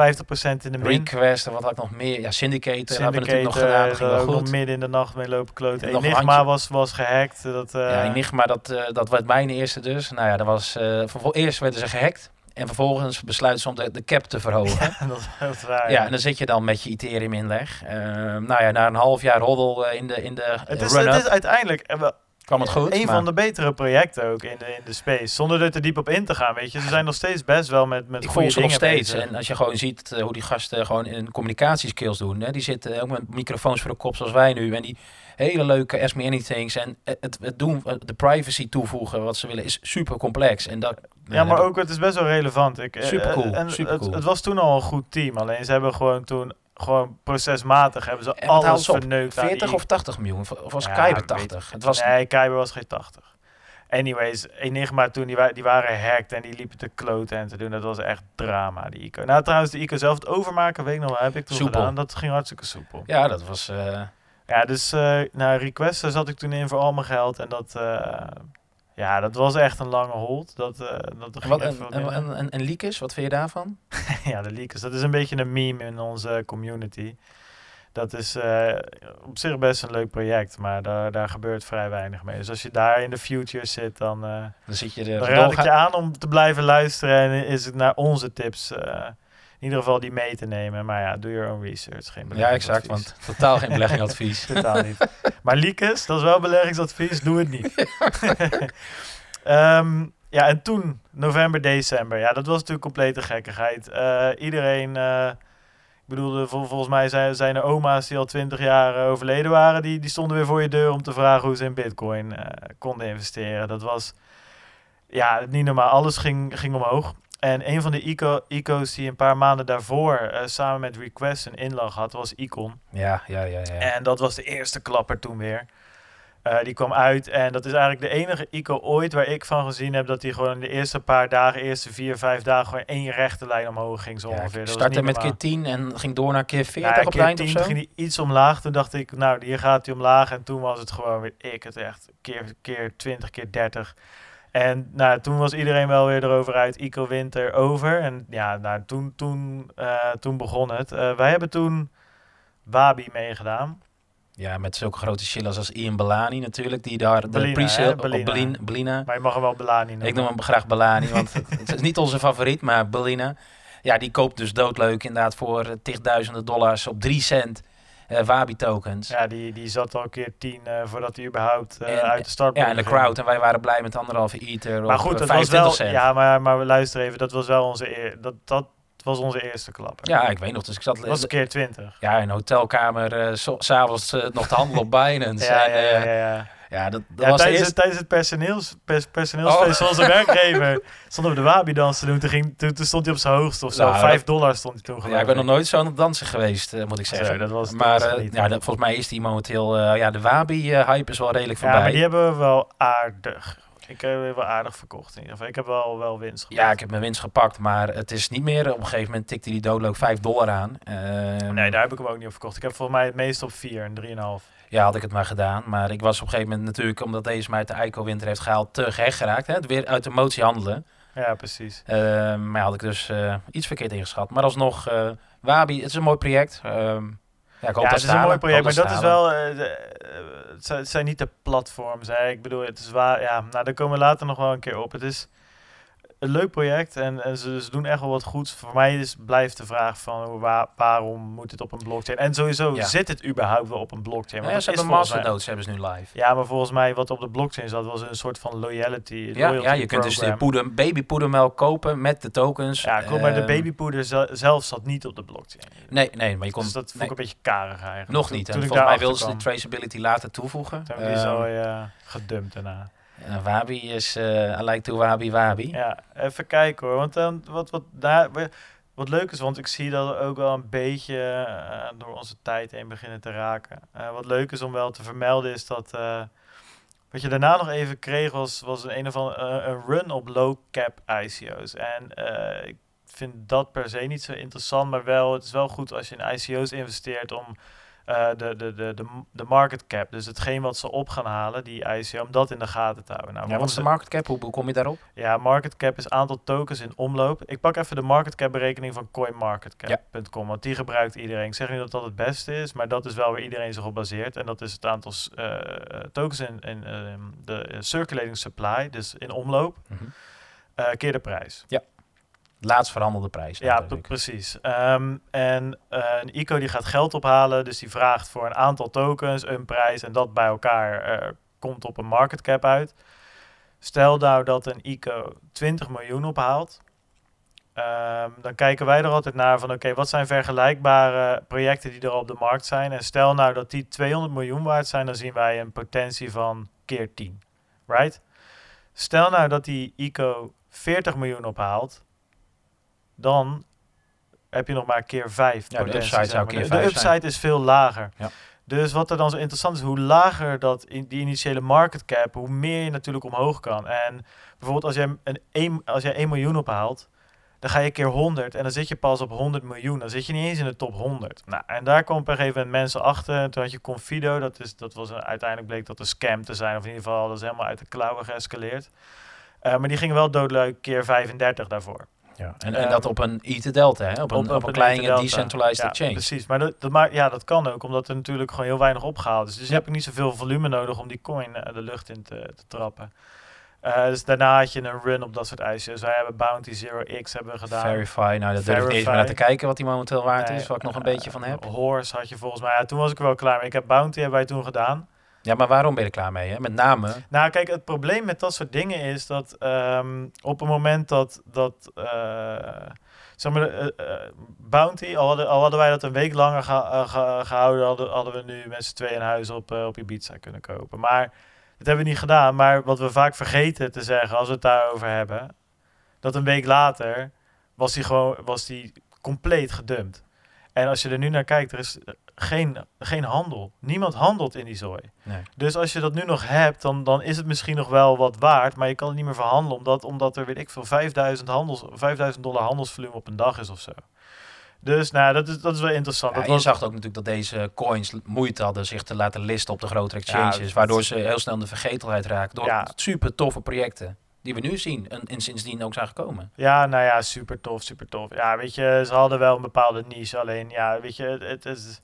50% in de min. Request, en wat had ik nog meer? Ja, Syndicator hebben we natuurlijk nog Syndicate, gedaan. eh, Dat ging wel goed. midden in de nacht mee lopen een Enigma was, was gehackt. Dat, eh, ja, Enigma, dat, eh, dat was mijn eerste dus. Nou ja, dat was, eh vervol- eerst werden ze gehackt. En vervolgens besluiten ze om de, de cap te verhogen. dat, dat is waar. Ja, en dan zit je dan met je Ethereum inleg. Eh, nou ja, na een half jaar roddel eh, in de, in de het, eh, is, het is uiteindelijk eh, kwam het goed. een maar- van de betere projecten ook in de, in de space. Zonder er te diep op in te gaan, weet je. Ze zijn nog steeds best wel met, met ik goede ze nog dingen steeds. bezig. En als je gewoon ziet eh, hoe die gasten gewoon in communicatieskills doen. Hè, die zitten ook met microfoons voor de kop zoals wij nu. En die hele leuke Ask Me Anythings. En het, het, het doen, eh, de privacy toevoegen wat ze willen is super complex. En dat, Ja, maar ook het is best wel relevant. Ik, eh, Supercool, En supercool. Het, het was toen al een goed team. Alleen ze hebben gewoon toen gewoon procesmatig hebben ze En alles verneukt. aan 40 die- of 80 miljoen. Of was Ja, weet 80? Het was, Nee, Kyber was geen 80. Anyways, Enigma toen, die, wa die waren hacked en die liepen te kloten en te doen. Dat was echt drama, die ICO. Nou, trouwens, de ICO zelf het overmaken, weet ik nog wel, heb ik toen Soepel. gedaan. Dat ging hartstikke soepel. ja, dat was... eh, Ja, dus eh nou, requests daar zat ik toen in voor al mijn geld. En dat, eh, ja, dat was echt een lange hold. Dat, eh dat en, ging wat, echt en, en, en, en, leakers, wat vind je daarvan? ja, de leakers. Dat is een beetje een meme in onze community. Dat is eh, op zich best een leuk project, maar daar, daar gebeurt vrij weinig mee. Dus als je daar in de future zit, dan, eh, Dan zit je er dan raad ik je aan om te blijven luisteren. En is het naar onze tips in ieder geval die mee te nemen. Maar ja, doe your own research. Geen Ja, exact, want totaal geen beleggingsadvies. Totaal niet. Maar leakers, dat is wel beleggingsadvies, doe het niet. Ehm, ja, en toen, november, december. Ja, dat was natuurlijk complete gekkigheid. Eh, iedereen, eh, ik bedoel, eh, vol- volgens mij zijn, zijn er oma's die al twintig jaar overleden waren. Die, die stonden weer voor je deur om te vragen hoe ze in bitcoin eh, konden investeren. Dat was, ja, niet normaal. Alles ging, ging omhoog. En een van de eco, eco's die een paar maanden daarvoor eh, samen met Request een inlag had, was Icon. Ja, ja, ja. ja. En dat was de eerste klapper toen weer. Eh, die kwam uit en dat is eigenlijk de enige ICO ooit waar ik van gezien heb dat hij gewoon in de eerste paar dagen, eerste vier, vijf dagen gewoon één rechte lijn omhoog ging zo Ja, ongeveer. Dat startte met keer 10 en ging door naar keer 40 Ja, op keer of 10 zo. ging hij iets omlaag. Toen dacht ik, nou, hier gaat hij omlaag. En toen was het gewoon weer, ik het echt, keer, keer 20, keer 30. En nou, toen was iedereen wel weer erover uit, Ico Winter over. En ja, nou, toen, toen, eh, toen begon het. Eh, wij hebben toen Wabi meegedaan. Ja, met zulke grote chillers als Ian Belani natuurlijk, die daar de pre-sale op Belina. Belin- Belina. Maar je mag hem wel Belani noemen. Ik noem hem graag Belani, want het, is niet onze favoriet, maar Belina. Ja, die koopt dus doodleuk inderdaad voor eh, tigduizenden dollars op 3 cent Wabi tokens. Ja, Ja, die, die zat al een keer tien eh, voordat hij überhaupt eh, En- uit de start en de crowd. En wij waren blij met anderhalve ether Maar goed, eh, dat was 25 wel. cent. Ja, maar, maar luister even, dat was wel onze, eer, dat, dat was onze eerste klapper. Ja, ik weet nog. Dus ik zat dat was een keer twintig. ja, in een hotelkamer, eh, s s'avonds eh, nog te handelen op Binance. Ja, en, ja, ja, eh, ja, ja. Ja, dat, dat Ja, was de tijdens, het, tijdens het personeels, pers, personeelsfeest van onze werkgever stonden we de Wabi-dans te doen. Toen, ging, toen, toen stond hij op zijn hoogste of zo. Nou, Vijf dollar stond hij toen geloof Ja, ik ben nog nooit zo aan het dansen geweest, eh, moet ik zeggen. Dat was- dat maar was eh, ja, dat, volgens mij is die momenteel... eh, ja, de Wabi-hype is wel redelijk Ja, voorbij. maar die hebben we wel aardig. Ik heb wel aardig verkocht in ieder geval. Ik heb wel, wel winst gemaakt. Ja, ik heb mijn winst gepakt, maar het is niet meer... Op een gegeven moment tikte die doodleuk 5 dollar aan. Ehm, Nee, daar heb ik hem ook niet op verkocht. Ik heb volgens mij het meest op 4 en 3,5. Ja, had ik het maar gedaan. Maar ik was op een gegeven moment natuurlijk, omdat deze mij uit de ICO-winter heeft gehaald, te gek geraakt. Hè? Het Weer uit de motie handelen. Ja, precies. Ehm, maar had ik dus eh, iets verkeerd ingeschat. Maar alsnog, eh Wabi, het is een mooi project. Ehm, ja, ik hoop ja, dat het is een mooi project, maar dat is wel... eh, de- het zijn, het zijn niet de platforms. Hè. Ik bedoel, het is waar. Ja, nou, daar komen we later nog wel een keer op. Het is een leuk project en, en ze, ze doen echt wel wat goeds. Voor mij is, blijft de vraag van waar, waarom moet het op een blockchain? En sowieso Ja. zit het überhaupt wel op een blockchain? Ja, Want ze dat is hebben masternodes hebben ze nu live. Ja, maar volgens mij wat op de blockchain zat was een soort van loyalty. Ja, loyalty ja, je kunt dus de poeder, babypoedermelk kopen met de tokens. Ja, klopt, maar de Ehm, babypoeder zel- zelf zat niet op de blockchain. Nee, nee, maar je kon... dus dat vond nee, ik een beetje karig eigenlijk. nog Toen- niet. En Toen volgens mij wilden ze de traceability later toevoegen. toen die Ehm, zo ja, gedumpt daarna. Wabi is... eh I like to Wabi Wabi. Ja, even kijken hoor. Want wat, wat, daar, wat leuk is, want ik zie dat we ook wel een beetje eh, door onze tijd heen beginnen te raken. Eh, wat leuk is om wel te vermelden is dat... wat je daarna nog even kreeg was, was een, een of andere een run op low cap ICO's. En ik vind dat per se niet zo interessant, maar wel, het is wel goed als je in ICO's investeert om eh, de, de, de, de, de market cap, dus hetgeen wat ze op gaan halen, die ICO, om dat in de gaten te houden. Nou, Ja, wat is de market cap? Hoe, hoe kom je daarop? ja, market cap is aantal tokens in omloop. Ik pak even de market cap berekening van coinmarketcap.com, want die gebruikt iedereen. Ik zeg niet dat dat het beste is, maar dat is wel waar iedereen zich op baseert. En dat is het aantal eh, tokens in, in ehm, de eh, circulating supply, dus in omloop, Mhm. eh, keer de prijs. Laatst verhandelde prijs. Ja, precies. Ehm, en eh, een ICO die gaat geld ophalen, dus die vraagt voor een aantal tokens een prijs en dat bij elkaar eh, komt op een market cap uit. Stel nou dat een ICO 20 miljoen ophaalt, ehm, dan kijken wij er altijd naar van oké, wat zijn vergelijkbare projecten die er op de markt zijn? En stel nou dat die 200 miljoen waard zijn, dan zien wij een potentie van keer 10. Right? Stel nou dat die ICO 40 miljoen ophaalt, dan heb je nog maar keer 5 Ja, de upside zou keer de, vijf de upside is veel lager. Ja. Dus wat er dan zo interessant is, hoe lager dat in die initiële market cap, hoe meer je natuurlijk omhoog kan. En bijvoorbeeld als jij een 1, als jij 1 miljoen ophaalt, dan ga je keer 100 en dan zit je pas op 100 miljoen. Dan zit je niet eens in de top 100. Nou, en daar komen op een gegeven moment mensen achter. En toen had je Confido, dat, is, dat was een, uiteindelijk bleek dat een scam te zijn. Of in ieder geval, dat is helemaal uit de klauwen geëscaleerd. Eh, maar die gingen wel doodleuk keer 35 daarvoor. Ja. En, en dat op een IT Delta, hè? Op een, op, een kleine decentralized ja, exchange. Precies, maar dat, dat, maakt, ja, dat kan ook, omdat er natuurlijk gewoon heel weinig opgehaald is. Dus je Ja. hebt ook niet zoveel volume nodig om die coin eh, de lucht in te, te trappen. Eh, dus daarna had je een run op dat soort ijsjes. Wij hebben Bounty Zero X hebben we gedaan. Verify, nou daar durf ik niet eens meer naar te kijken wat die momenteel waard Nee, is, wat ik nog een eh, beetje van heb. Horse had je volgens mij. Ja, toen was ik er wel klaar mee. Ik heb Bounty hebben wij toen gedaan. Ja, maar waarom ben je er klaar mee? Hè? Met name, Nou, kijk, het probleem met dat soort dingen is dat ehm, op het moment dat, dat eh, zeg maar, eh, eh, Bounty, al hadden, al hadden wij dat een week langer eh, gehouden, hadden, hadden we nu met z'n tweeën een huis op, op Ibiza kunnen kopen. Maar dat hebben we niet gedaan. Maar wat we vaak vergeten te zeggen als we het daarover hebben, dat een week later was die gewoon was die compleet gedumpt. En als je er nu naar kijkt, er is geen, geen handel. Niemand handelt in die zooi. nee. Dus als je dat nu nog hebt, dan, dan is het misschien nog wel wat waard, maar je kan het niet meer verhandelen, omdat, omdat er, weet ik veel, 5000, handels, 5000 dollar handelsvolume op een dag is of zo. Dus nou, dat is, dat is wel interessant. Ja, dat je was, zag ook natuurlijk dat deze coins moeite hadden zich te laten listen op de grotere exchanges, dat- waardoor ze heel snel in de vergetelheid raken door Ja. super toffe projecten die we nu zien en, en sindsdien ook zijn gekomen. Ja, nou ja, super tof, super tof. Ja, weet je, ze hadden wel een bepaalde niche, alleen ja, weet je, het is...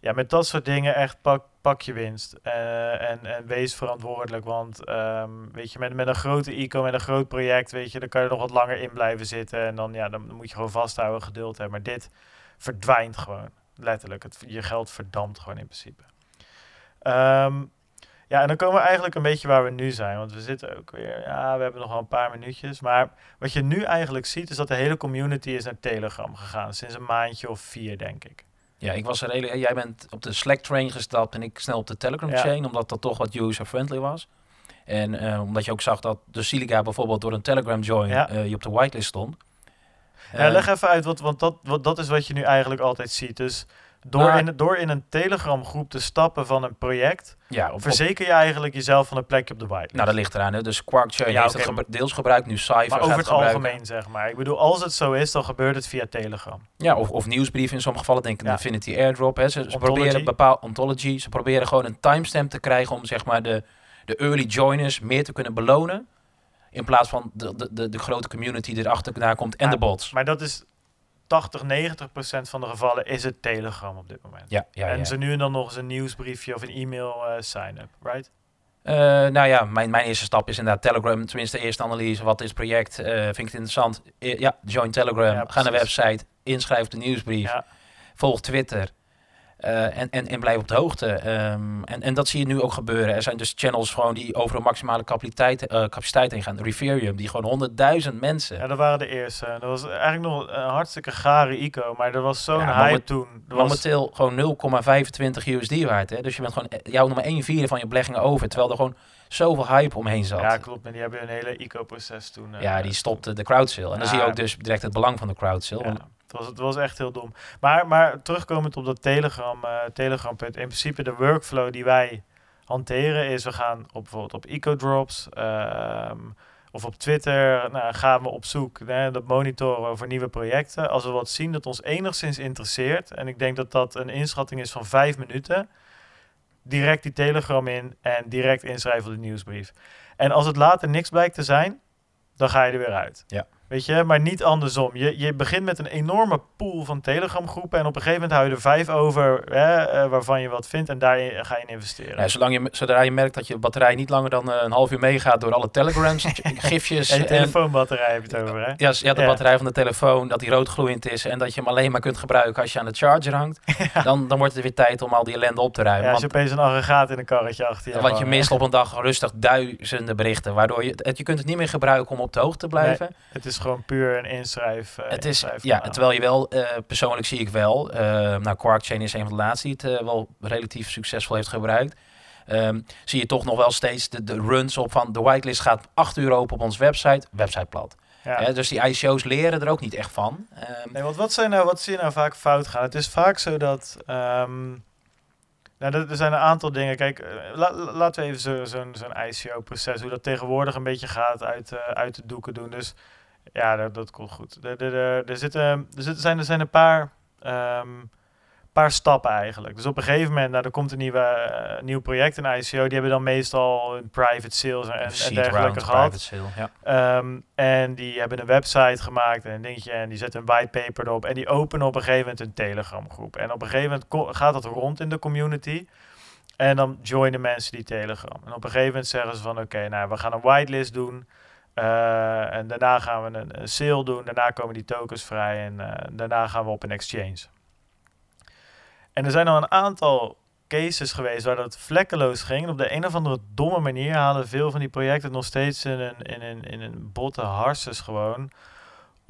Ja, met dat soort dingen echt pak, pak je winst. Eh, en, en wees verantwoordelijk. Want ehm, weet je, met, met een grote ICO, met een groot project, weet je, dan kan je nog wat langer in blijven zitten. En dan, ja, dan moet je gewoon vasthouden, geduld hebben. Maar dit verdwijnt gewoon. Letterlijk. Het, je geld verdampt gewoon in principe. Ehm, ja, en dan komen we eigenlijk een beetje waar we nu zijn. Want we zitten ook weer, ja, we hebben nog wel een paar minuutjes. Maar wat je nu eigenlijk ziet, is dat de hele community is naar Telegram gegaan. Sinds een maandje of vier, denk ik. Ja, ik was er redelijk. Jij bent op de Slack train gestapt en ik snel op de Telegram Ja. chain, omdat dat toch wat user-friendly was. En eh, omdat je ook zag dat de Silica bijvoorbeeld door een Telegram join Ja. eh, je op de whitelist stond. Ja, Eh, leg even uit, wat, want dat, wat, dat is wat je nu eigenlijk altijd ziet. Dus door, Nou, in, door in een Telegram groep te stappen van een project, ja, op, op- verzeker je eigenlijk jezelf van een plekje op de whitelist. nou, dat ligt eraan. Hè. Dus Quark Chain Ja, heeft het gebru- deels gebruikt, nu Cypher maar over het algemeen, zeg maar. Ik bedoel, als het zo is, dan gebeurt het via Telegram. Ja, of, of nieuwsbrieven in sommige gevallen. Denk aan Ja. Infinity Airdrop. Hè. Ze, proberen bepaald ontology. Ze proberen gewoon een timestamp te krijgen om zeg maar de, de early joiners meer te kunnen belonen. In plaats van de, de, de, de grote community die erachter komt en Maar- de bots. Maar dat is 80, 90 procent van de gevallen is het Telegram op dit moment. Ja, ja, en ja. ze nu en dan nog eens een nieuwsbriefje of een e-mail eh, sign-up, right? Eh, nou ja, mijn, mijn eerste stap is inderdaad Telegram. Tenminste, eerste analyse. Wat is het project? Eh, vind ik het interessant? Ja, join Telegram. Ja, Ga naar de website. Inschrijf de nieuwsbrief. Volg Twitter. Eh, en, en, en blijf op de hoogte. Ehm, en, en dat zie je nu ook gebeuren. Er zijn dus channels gewoon die over een maximale capaciteit, eh, capaciteit heen gaan. Referium, die gewoon honderdduizend mensen. ja, dat waren de eerste. Dat was eigenlijk nog een hartstikke gare ico, maar er was zo'n Ja, hype toen. Er was, Momenteel gewoon 0,25 USD waard. Hè? Dus je bent gewoon eh, jouw nummer 1 vierde van je beleggingen over. Terwijl er gewoon zoveel hype omheen zat. ja, klopt. En die hebben een hele ico-proces toen. Ja, die stopte de crowd sale. En dan Ja. zie je ook dus direct het belang van de crowd sale. Ja, het, was, het was echt heel dom. Maar, maar terugkomend op dat Telegram, eh Telegram punt. In principe de workflow die wij hanteren is... we gaan bijvoorbeeld op EcoDrops ehm of op Twitter... Nou, gaan we op zoek, hè, dat monitoren voor nieuwe projecten. Als we wat zien dat ons enigszins interesseert... en ik denk dat dat een inschatting is van vijf minuten... direct die Telegram in en direct inschrijven op de nieuwsbrief. En als het later niks blijkt te zijn... dan ga je er weer uit. Ja. Weet je, maar niet andersom. Je, je begint met een enorme pool van Telegram groepen en op een gegeven moment hou je er vijf over hè, eh, waarvan je wat vindt en daarin ga je in investeren. Ja, zolang je, zodra je merkt dat je batterij niet langer dan eh, een half uur meegaat door alle telegrams, gifjes en je telefoonbatterij heb je het over, hè? ja, ja, de Ja. batterij van de telefoon, dat die roodgloeiend is en dat je hem alleen maar kunt gebruiken als je aan de charger hangt, dan, dan wordt het weer tijd om al die ellende op te ruimen. Ja, als je want, opeens een aggregaat in een karretje achter je want je mist op een dag rustig duizenden berichten, waardoor je, het, je kunt het niet meer gebruiken om op de hoogte te blijven. Het is gewoon puur een inschrijf. eh, Het is, ja, terwijl je wel, eh, persoonlijk zie ik wel, eh nou Quarkchain is een van de laatste die het wel relatief succesvol heeft gebruikt. Ehm, zie je toch nog wel steeds de, de runs op van de whitelist gaat 8 uur open op onze website, website plat. Ja. Dus die ICO's leren er ook niet echt van. Ehm, Nee, want wat, zijn nou, wat zie je nou vaak fout gaan? Het is vaak zo dat... ehm, nou, er, zijn een aantal dingen. Kijk, la- la- laten we even zo- zo'n zo'n ICO-proces, hoe dat tegenwoordig een beetje gaat, uit, uit de doeken doen. Dus ja, dat, dat komt goed. Er, er, er, zitten, er, zitten, zijn, er zijn een paar, ehm, paar stappen eigenlijk. Dus op een gegeven moment, nou, er komt een nieuwe, eh, nieuw project, een ICO. Die hebben dan meestal een private sales en, en dergelijke gehad. private sale, ja. Ehm, en die hebben een website gemaakt en een dingetje en die zetten een whitepaper erop. En die openen op een gegeven moment een Telegram groep. En op een gegeven moment gaat dat rond in de community. En dan joinen mensen die Telegram. En op een gegeven moment zeggen ze van oké, nou we gaan een whitelist doen. Eh, en daarna gaan we een, sale doen. Daarna komen die tokens vrij. En eh, daarna gaan we op een exchange. En er zijn al een aantal cases geweest waar dat vlekkeloos ging. Op de een of andere domme manier halen veel van die projecten nog steeds in een, in een, in een botte harses gewoon.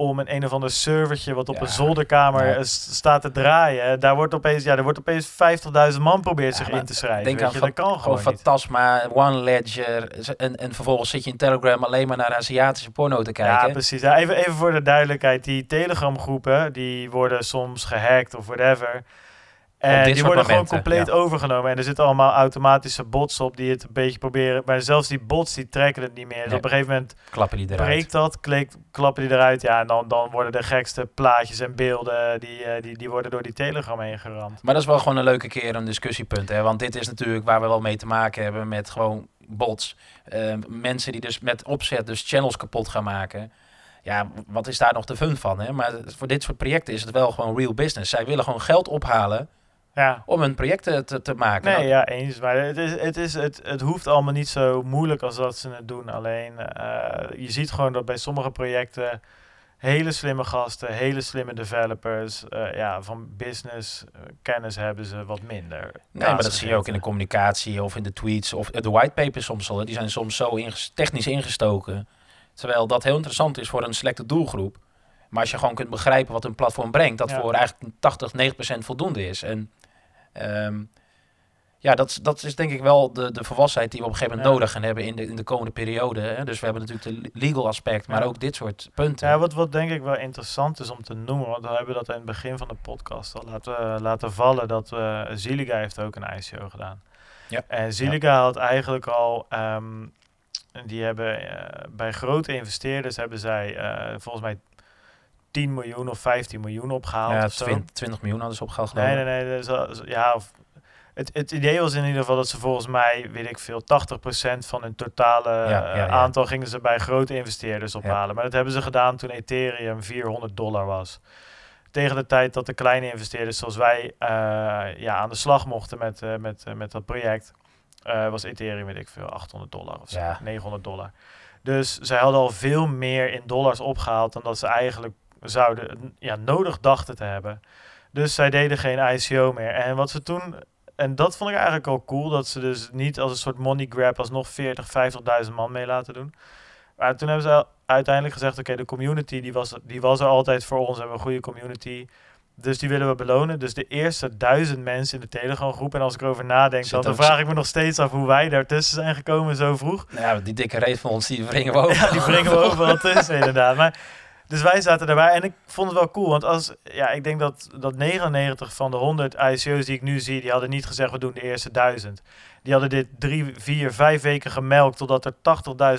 Om een een of ander servertje wat op Ja. een zolderkamer Ja. staat te draaien. Daar wordt opeens, ja, er wordt opeens 50.000 man probeert Ja, zich in te schrijven. denk aan je, dat kan Gewoon. Fantasma, One Ledger. En, en vervolgens zit je in Telegram alleen maar naar Aziatische porno te kijken. Ja, precies. Even, even voor de duidelijkheid. Die Telegram groepen, die worden soms gehackt of whatever. En die worden gewoon compleet ja. overgenomen. En er zitten allemaal automatische bots op die het een beetje proberen. Maar zelfs die bots die trekken het niet meer. Dus Nee. op een gegeven moment Klappen die eruit. breekt dat, kleek, klappen die eruit. Ja, en dan, dan worden de gekste plaatjes en beelden, die, eh, die, die worden door die Telegram heen geramd. Maar dat is wel gewoon een leuke keer een discussiepunt. Hè? Want dit is natuurlijk waar we wel mee te maken hebben met gewoon bots. Eh, mensen die dus met opzet dus channels kapot gaan maken. Ja, wat is daar nog de fun van? Hè? Maar voor dit soort projecten is het wel gewoon real business. Zij willen gewoon geld ophalen Ja, om hun projecten te, te maken. Nee, ja, eens. Maar het, is, het, is, het, het hoeft allemaal niet zo moeilijk als dat ze het doen. Alleen, eh, je ziet gewoon dat bij sommige projecten hele slimme gasten, hele slimme developers, eh, ja, van business eh, kennis hebben ze wat minder. Nee, maar dat zie je ook in de communicatie of in de tweets of de whitepapers soms al. Die zijn soms zo inges- technisch ingestoken. Terwijl dat heel interessant is voor een selecte doelgroep. Maar als je gewoon kunt begrijpen wat een platform brengt, dat Ja. voor eigenlijk 80, 90% voldoende is. En ehm, ja, dat, is- dat is denk ik wel de, de volwassenheid die we op een gegeven moment Ja. nodig gaan hebben in de, in de komende periode. Hè. Dus we hebben natuurlijk de legal aspect, maar Ja. ook dit soort punten. Ja, wat, wat denk ik wel interessant is om te noemen, want we hebben dat in het begin van de podcast al laten, laten vallen, dat eh Ziliga heeft ook een ICO gedaan. Ja. En Ziliga had eigenlijk al, ehm, die hebben eh, bij grote investeerders hebben zij eh, volgens mij 10 miljoen of 15 miljoen opgehaald. ja, of zo. 20, 20 miljoen hadden ze opgehaald. Nee, nee, nee. dus, ja, of, het, het idee was in ieder geval dat ze volgens mij, weet ik veel, 80% van hun totale Ja, ja, eh, ja. aantal gingen ze bij grote investeerders ophalen. Maar dat hebben ze gedaan toen Ethereum 400 dollar was. tegen de tijd dat de kleine investeerders zoals wij eh, ja, aan de slag mochten met, eh, met, met dat project, was Ethereum, weet ik veel, 800 dollar of zo, Ja. 900 dollar. Dus zij hadden al veel meer in dollars opgehaald dan dat ze eigenlijk zouden, ja, nodig dachten te hebben. Dus zij deden geen ICO meer. En wat ze toen, en dat vond ik eigenlijk al cool, dat ze dus niet als een soort money grab alsnog 40, 50.000 man mee laten doen. Maar toen hebben ze uiteindelijk gezegd, oké, de community die was, die was er altijd voor ons, we hebben een goede community. Dus die willen we belonen. Dus de eerste duizend mensen in de Telegram groep. En als ik erover nadenk, dan, dan vraag ik me nog steeds af hoe wij daartussen zijn gekomen zo vroeg. Nou ja, die dikke reet van ons, die brengen we over. Ja, die brengen we overal tussen, inderdaad. Maar, dus wij zaten erbij en ik vond het wel cool. Want als, ja, ik denk dat, dat 99 van de 100 ICO's die ik nu zie, die hadden niet gezegd we doen de eerste duizend. Die hadden dit drie, vier, vijf weken gemelkt totdat er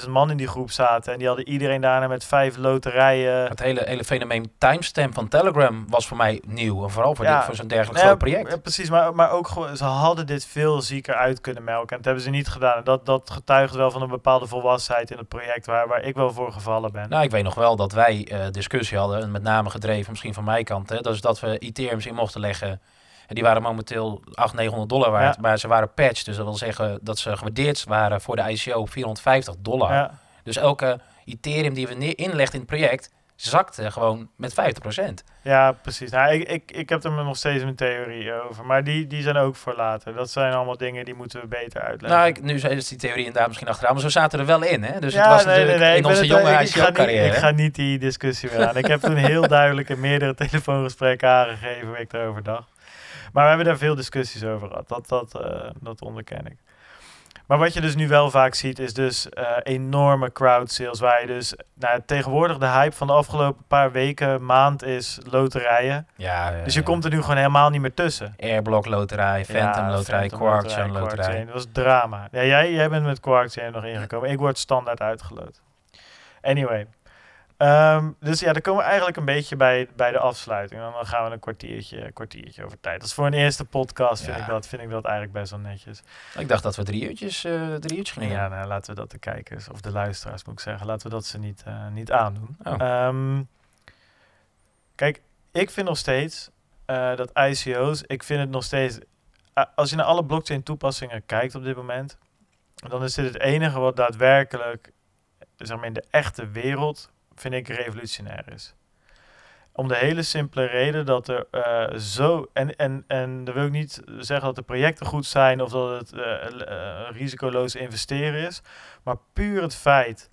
80.000 man in die groep zaten. En die hadden iedereen daarna met vijf loterijen. Het hele, hele fenomeen timestamp van Telegram was voor mij nieuw. En vooral voor, Ja. dit, voor zo'n dergelijk groot project. ja, precies, maar, maar ook ze hadden dit veel zieker uit kunnen melken. En dat hebben ze niet gedaan. En dat, dat getuigt wel van een bepaalde volwassenheid in het project waar, waar ik wel voor gevallen ben. Nou, ik weet nog wel dat wij eh, discussie hadden, en met name gedreven misschien van mijn kant. Hè, dat is dat we Ethereums in mochten leggen. En die waren momenteel 800, 900 dollar waard. Ja. Maar ze waren patched. Dus dat wil zeggen dat ze gewaardeerd waren voor de ICO op 450 dollar. ja. Dus elke Ethereum die we neer inlegden in het project, zakte gewoon met 50%. Ja, precies. Nou, ik, ik, ik heb er nog steeds mijn theorie over. Maar die, die zijn ook voor later. Dat zijn allemaal dingen die moeten we beter uitleggen. Nou, ik, nu is die theorie inderdaad misschien achteraan. Maar zo zaten er wel in. Hè? Dus Ja, het was nee, natuurlijk nee, in onze jonge ik, ik ga niet, ICO-carrière. ik ga niet die discussie weer aan. ik heb toen heel duidelijk in meerdere telefoongesprekken aangegeven hoe ik erover dacht. Maar we hebben daar veel discussies over gehad. Dat, dat, eh, dat onderken ik. Maar wat je dus nu wel vaak ziet, is dus eh, enorme crowd sales. Waar je dus nou, tegenwoordig de hype van de afgelopen paar weken, maand is loterijen. Ja, Dus je komt er nu gewoon helemaal niet meer tussen. Airblock loterij, Phantom Ja, loterij, Quark loterij. Dat was drama. Ja, jij, jij bent met Quark nog ingekomen. Ik word standaard uitgeloot. Anyway. Ehm, dus ja, dan komen we eigenlijk een beetje bij, bij de afsluiting. Dan gaan we een kwartiertje, kwartiertje over tijd. Dat is voor een eerste podcast, vind, Ja. ik, dat, vind ik dat eigenlijk best wel netjes. Ik dacht dat we drie uurtjes, eh drie uurtjes gingen. Ja, nou, laten we dat de kijkers, of de luisteraars moet ik zeggen, laten we dat ze niet, eh, niet aandoen. Oh. Ehm, kijk, ik vind nog steeds eh, dat ICO's, ik vind het nog steeds, als je naar alle blockchain toepassingen kijkt op dit moment, dan is dit het enige wat daadwerkelijk, zeg maar in de echte wereld, vind ik revolutionair is. Om de hele simpele reden dat er eh, zo. En, en, en dan wil ik niet zeggen dat de projecten goed zijn of dat het eh, eh, risicoloos investeren is. Maar puur het feit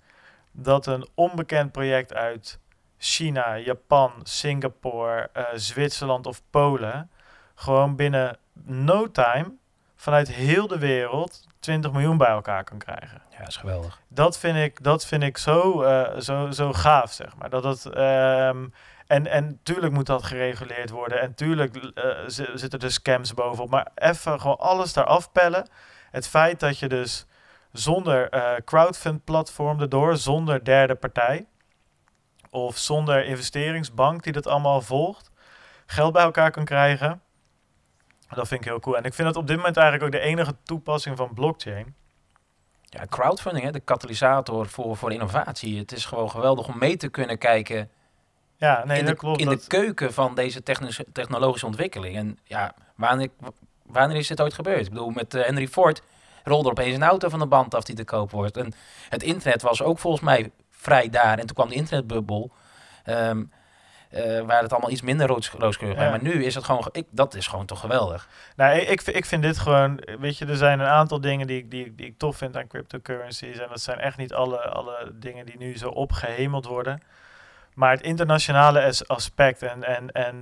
dat een onbekend project uit China, Japan, Singapore, Zwitserland of Polen. gewoon binnen no time vanuit heel de wereld 20 miljoen bij elkaar kan krijgen Ja, is geweldig. dat vind ik, dat vind ik zo, eh, zo, zo gaaf, zeg maar. Dat het, ehm, en, en tuurlijk moet dat gereguleerd worden. En tuurlijk eh, zi- zitten er scams bovenop. Maar even gewoon alles daar afpellen. Het feit dat je dus zonder eh crowdfund platform erdoor, zonder derde partij... of zonder investeringsbank die dat allemaal volgt... geld bij elkaar kan krijgen... Dat vind ik heel cool. En ik vind dat op dit moment eigenlijk ook de enige toepassing van blockchain... Ja, crowdfunding, hè, de katalysator voor, voor innovatie. Het is gewoon geweldig om mee te kunnen kijken Ja, nee, in, dat de, klopt. in dat, de keuken van deze technische, technologische ontwikkeling. En ja, wanneer, wanneer is dit ooit gebeurd? Ik bedoel, met eh, Henry Ford rolde er opeens een auto van de band af die te koop wordt. En het internet was ook volgens mij vrij daar. En toen kwam de internetbubbel. ehm, eh, waar het allemaal iets minder roos- rooskleurig. Ja. Maar nu is het gewoon, ge- ik, dat is gewoon toch geweldig. Nou, ik, ik, vind- ik vind dit gewoon, weet je, er zijn een aantal dingen die, ik- die, ik- die ik tof vind aan cryptocurrencies. En dat zijn echt niet alle, alle dingen die nu zo opgehemeld worden. Maar het internationale as- aspect en, en, en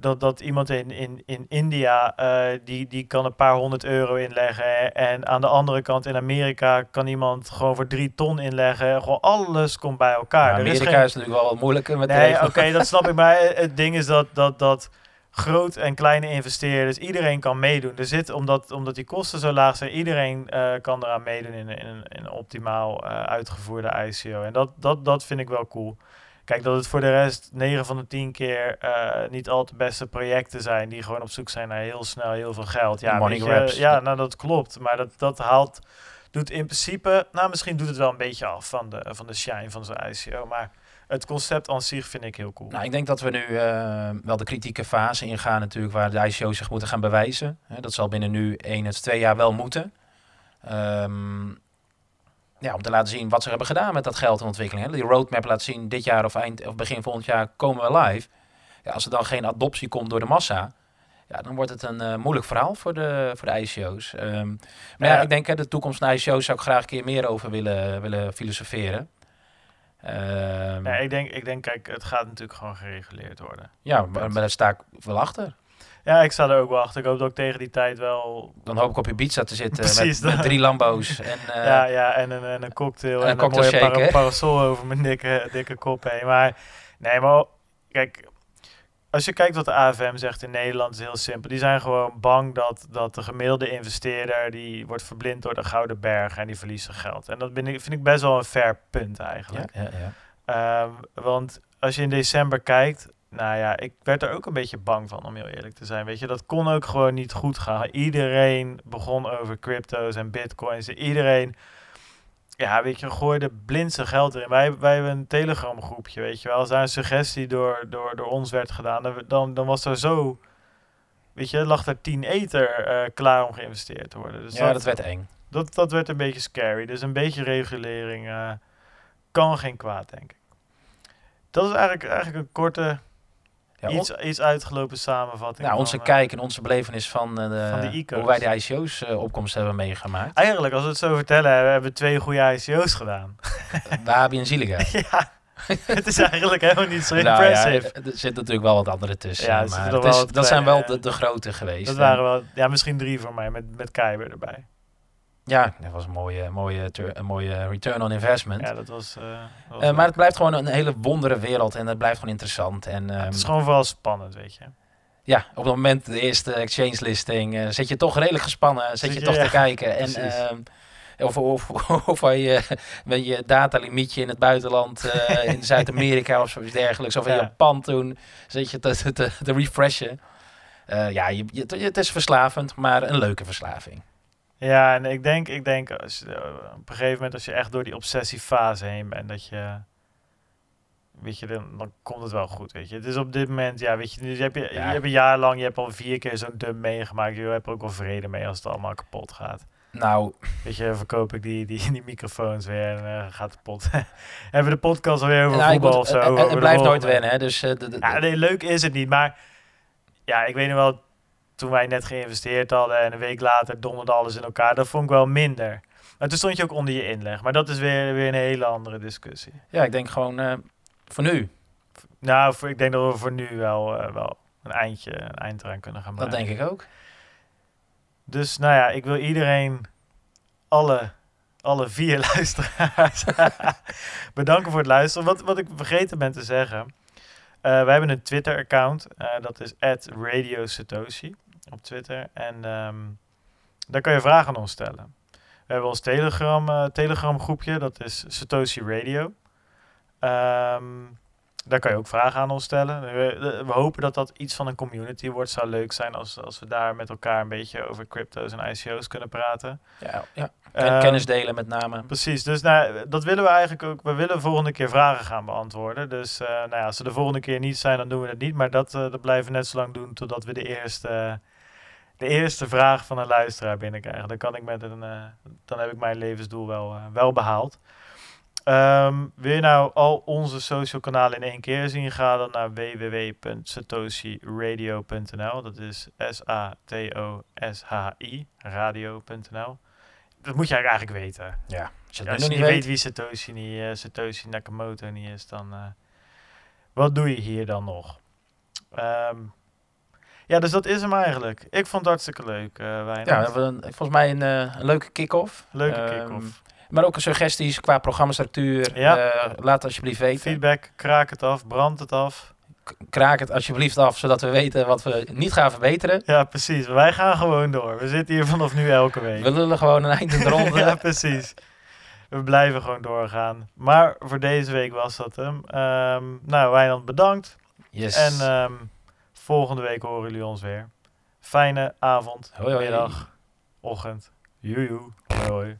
dat, dat iemand in, in, in India, eh, die, die kan een paar honderd euro inleggen. En aan de andere kant in Amerika kan iemand gewoon voor drie ton inleggen. Gewoon alles komt bij elkaar. Er is Amerika geen- is natuurlijk wel wat moeilijker met Nee, oké, dat snap ik. Maar het ding is dat, dat, dat groot en kleine investeerders, iedereen kan meedoen. Er zit, omdat, omdat die kosten zo laag zijn, iedereen eh, kan eraan meedoen in, in, een- in een optimaal eh, uitgevoerde ICO. En dat, dat, dat vind ik wel cool. Kijk, dat het voor de rest 9 van de 10 keer eh, niet al te beste projecten zijn die gewoon op zoek zijn naar heel snel heel veel geld. Ja, Money je, ja nou dat klopt. Maar dat, dat haalt, doet in principe, nou misschien doet het wel een beetje af van de, van de shine van zo'n ICO. Maar het concept aan zich vind ik heel cool. Nou, ik denk dat we nu eh, wel de kritieke fase ingaan natuurlijk, waar de ICO's zich moeten gaan bewijzen. Dat zal binnen nu 1 tot 2 jaar wel moeten. Ehm, ja, om te laten zien wat ze hebben gedaan met dat geld en ontwikkeling. Hè. Die roadmap laat zien, dit jaar of, eind, of begin volgend jaar komen we live. Ja, als er dan geen adoptie komt door de massa, ja, dan wordt het een eh, moeilijk verhaal voor de, voor de ICO's. Ehm, maar ja, Ja. ik denk, hè, de toekomst van de ICO's zou ik graag een keer meer over willen, willen filosoferen. Ehm, Nee, ik, denk, ik denk, kijk, het gaat natuurlijk gewoon gereguleerd worden. ja, maar, maar daar sta ik wel achter. Ja, ik sta er ook wel achter. Ik hoop dat ik tegen die tijd wel... Dan hoop ik op je pizza te zitten Precies, met, drie Lambo's. En, eh, ja, ja, en een, en een cocktail en en een een, mooie para- parasol over mijn dikke, dikke kop heen. Maar nee, maar kijk, als je kijkt wat de AFM zegt in Nederland, is heel simpel. Die zijn gewoon bang dat, dat de gemiddelde investeerder, die wordt verblind door de gouden berg en die verliest zijn geld. En dat ben ik, vind ik best wel een fair punt eigenlijk. ja, ja. Ehm, want als je in december kijkt, nou ja, ik werd er ook een beetje bang van, om heel eerlijk te zijn. Weet je, dat kon ook gewoon niet goed gaan. Iedereen begon over crypto's en bitcoins. Iedereen, ja, weet je, gooide blind zijn geld erin. Wij, wij hebben een Telegram groepje, weet je wel. Als daar een suggestie door, door, door ons werd gedaan, dan, dan, was er zo... Weet je, lag er 10 ether eh, klaar om geïnvesteerd te worden. Dus ja, dat werd eng. dat, dat werd een beetje scary. Dus een beetje regulering eh, kan geen kwaad, denk ik. Dat is eigenlijk, eigenlijk een korte, Ja, iets, iets uitgelopen samenvatting. nou, onze van, eh, kijk en onze belevenis van, eh, de, van ICO's. hoe wij de ICO's eh, opkomst hebben meegemaakt. Eigenlijk, als we het zo vertellen, hebben hebben we twee goede ICO's gedaan. Wahabi en Ziliga. ja, het is eigenlijk helemaal niet zo Nou ja, impressive. er zit natuurlijk wel wat andere tussen. Ja, maar het is- dat zijn wel de, de grote geweest. dat En waren wel, ja, misschien drie voor mij, met, met Keiber erbij. Ja, dat was een mooie, mooie, een mooie return on investment. Ja, dat was... eh, dat was Eh, maar het blijft gewoon een hele wondere wereld en het blijft gewoon interessant. En ehm, het is gewoon vooral spannend, weet je. ja, op het moment de eerste exchange listing eh, zit je toch redelijk gespannen, zit Zit je je- toch ja, te kijken. En, ehm, of, of, of waar je met je datalimietje in het buitenland, in Zuid-Amerika of zoiets dergelijks, of in Ja. Japan toen, zit je te, te, te, refreshen. Ja, je, je, het is verslavend, maar een leuke verslaving. Ja, en ik denk, ik denk als, eh, op een gegeven moment als je echt door die obsessiefase heen bent, dat je, weet je, dan, dan komt het wel goed, weet je. Het is op dit moment, ja, weet je, nu heb je, Ja. je hebt een jaar lang, je hebt al vier keer zo'n dump meegemaakt, je hebt er ook wel vrede mee als het allemaal kapot gaat. Nou, Weet je, verkoop ik die, die, die microfoons weer en eh, gaat het pot. Hebben we de podcast alweer over nou, voetbal moet- of zo? het- het, de blijft nooit wennen, hè, dus... eh, de- de- Ja, nee, leuk is het niet, maar ja, ik weet nog wel, toen wij net geïnvesteerd hadden en een week later donderde alles in elkaar, dat vond ik wel minder. Maar toen stond je ook onder je inleg, maar dat is weer, weer een hele andere discussie. ja, ik denk gewoon eh, voor nu, Nou, voor, ik denk dat we voor nu wel, eh, wel een eindje, een eind eraan kunnen gaan dat maken. denk ik ook. Dus nou ja, ik wil iedereen, alle, alle vier luisteraars, bedanken voor het luisteren. Wat, wat ik vergeten ben te zeggen, eh wij hebben een Twitter-account, dat is Radio Satoshi op Twitter. En ehm, daar kan je vragen aan ons stellen. We hebben ons Telegram, eh, Telegram groepje, dat is Satoshi Radio. Ehm, daar kan je ook vragen aan ons stellen. We, we hopen dat dat iets van een community wordt. Zou leuk zijn als, als we daar met elkaar een beetje over crypto's en ICO's kunnen praten. Ja, ja. Ehm, kennis delen met name. Precies, dus nou, dat willen we eigenlijk ook. We willen volgende keer vragen gaan beantwoorden. Dus eh, nou ja, als ze de volgende keer niet zijn, dan doen we het niet. Maar dat, eh, dat blijven we net zo lang doen totdat we de eerste, de eerste vraag van een luisteraar binnenkrijgen. Dan, kan ik met een, eh, dan heb ik mijn levensdoel wel, eh, wel behaald. Ehm, wil je nou al onze social kanalen in één keer zien? Ga dan naar www.satoshiradio.nl. Dat is S-A-T-O-S-H-I, radio.nl. Dat moet je eigenlijk weten. Ja, als je Ja, als niet weet weet. wie Satoshi, niet, eh, Satoshi Nakamoto niet is, dan wat doe je hier dan nog? Ehm, ja, dus dat is hem eigenlijk. Ik vond het hartstikke leuk, eh Wijnand. Ja, we hebben een- volgens mij een, eh, een leuke kick-off. Leuke Ehm, kick-off. Maar ook suggesties qua programmastructuur. Ja. eh, laat alsjeblieft weten. Feedback, kraak het af, brand het af. Kraak het alsjeblieft af, zodat we weten wat we niet gaan verbeteren. Ja, precies. Wij gaan gewoon door. We zitten hier vanaf nu elke week. We lullen gewoon een eind in de ronde. ja, precies. We blijven gewoon doorgaan. Maar voor deze week was dat hem. Ehm, nou, Wijnand, bedankt. Yes. En ehm, volgende week horen jullie ons weer. Fijne avond, Hoi, hoi. middag, ochtend. Joejoe. Hoi, hoi.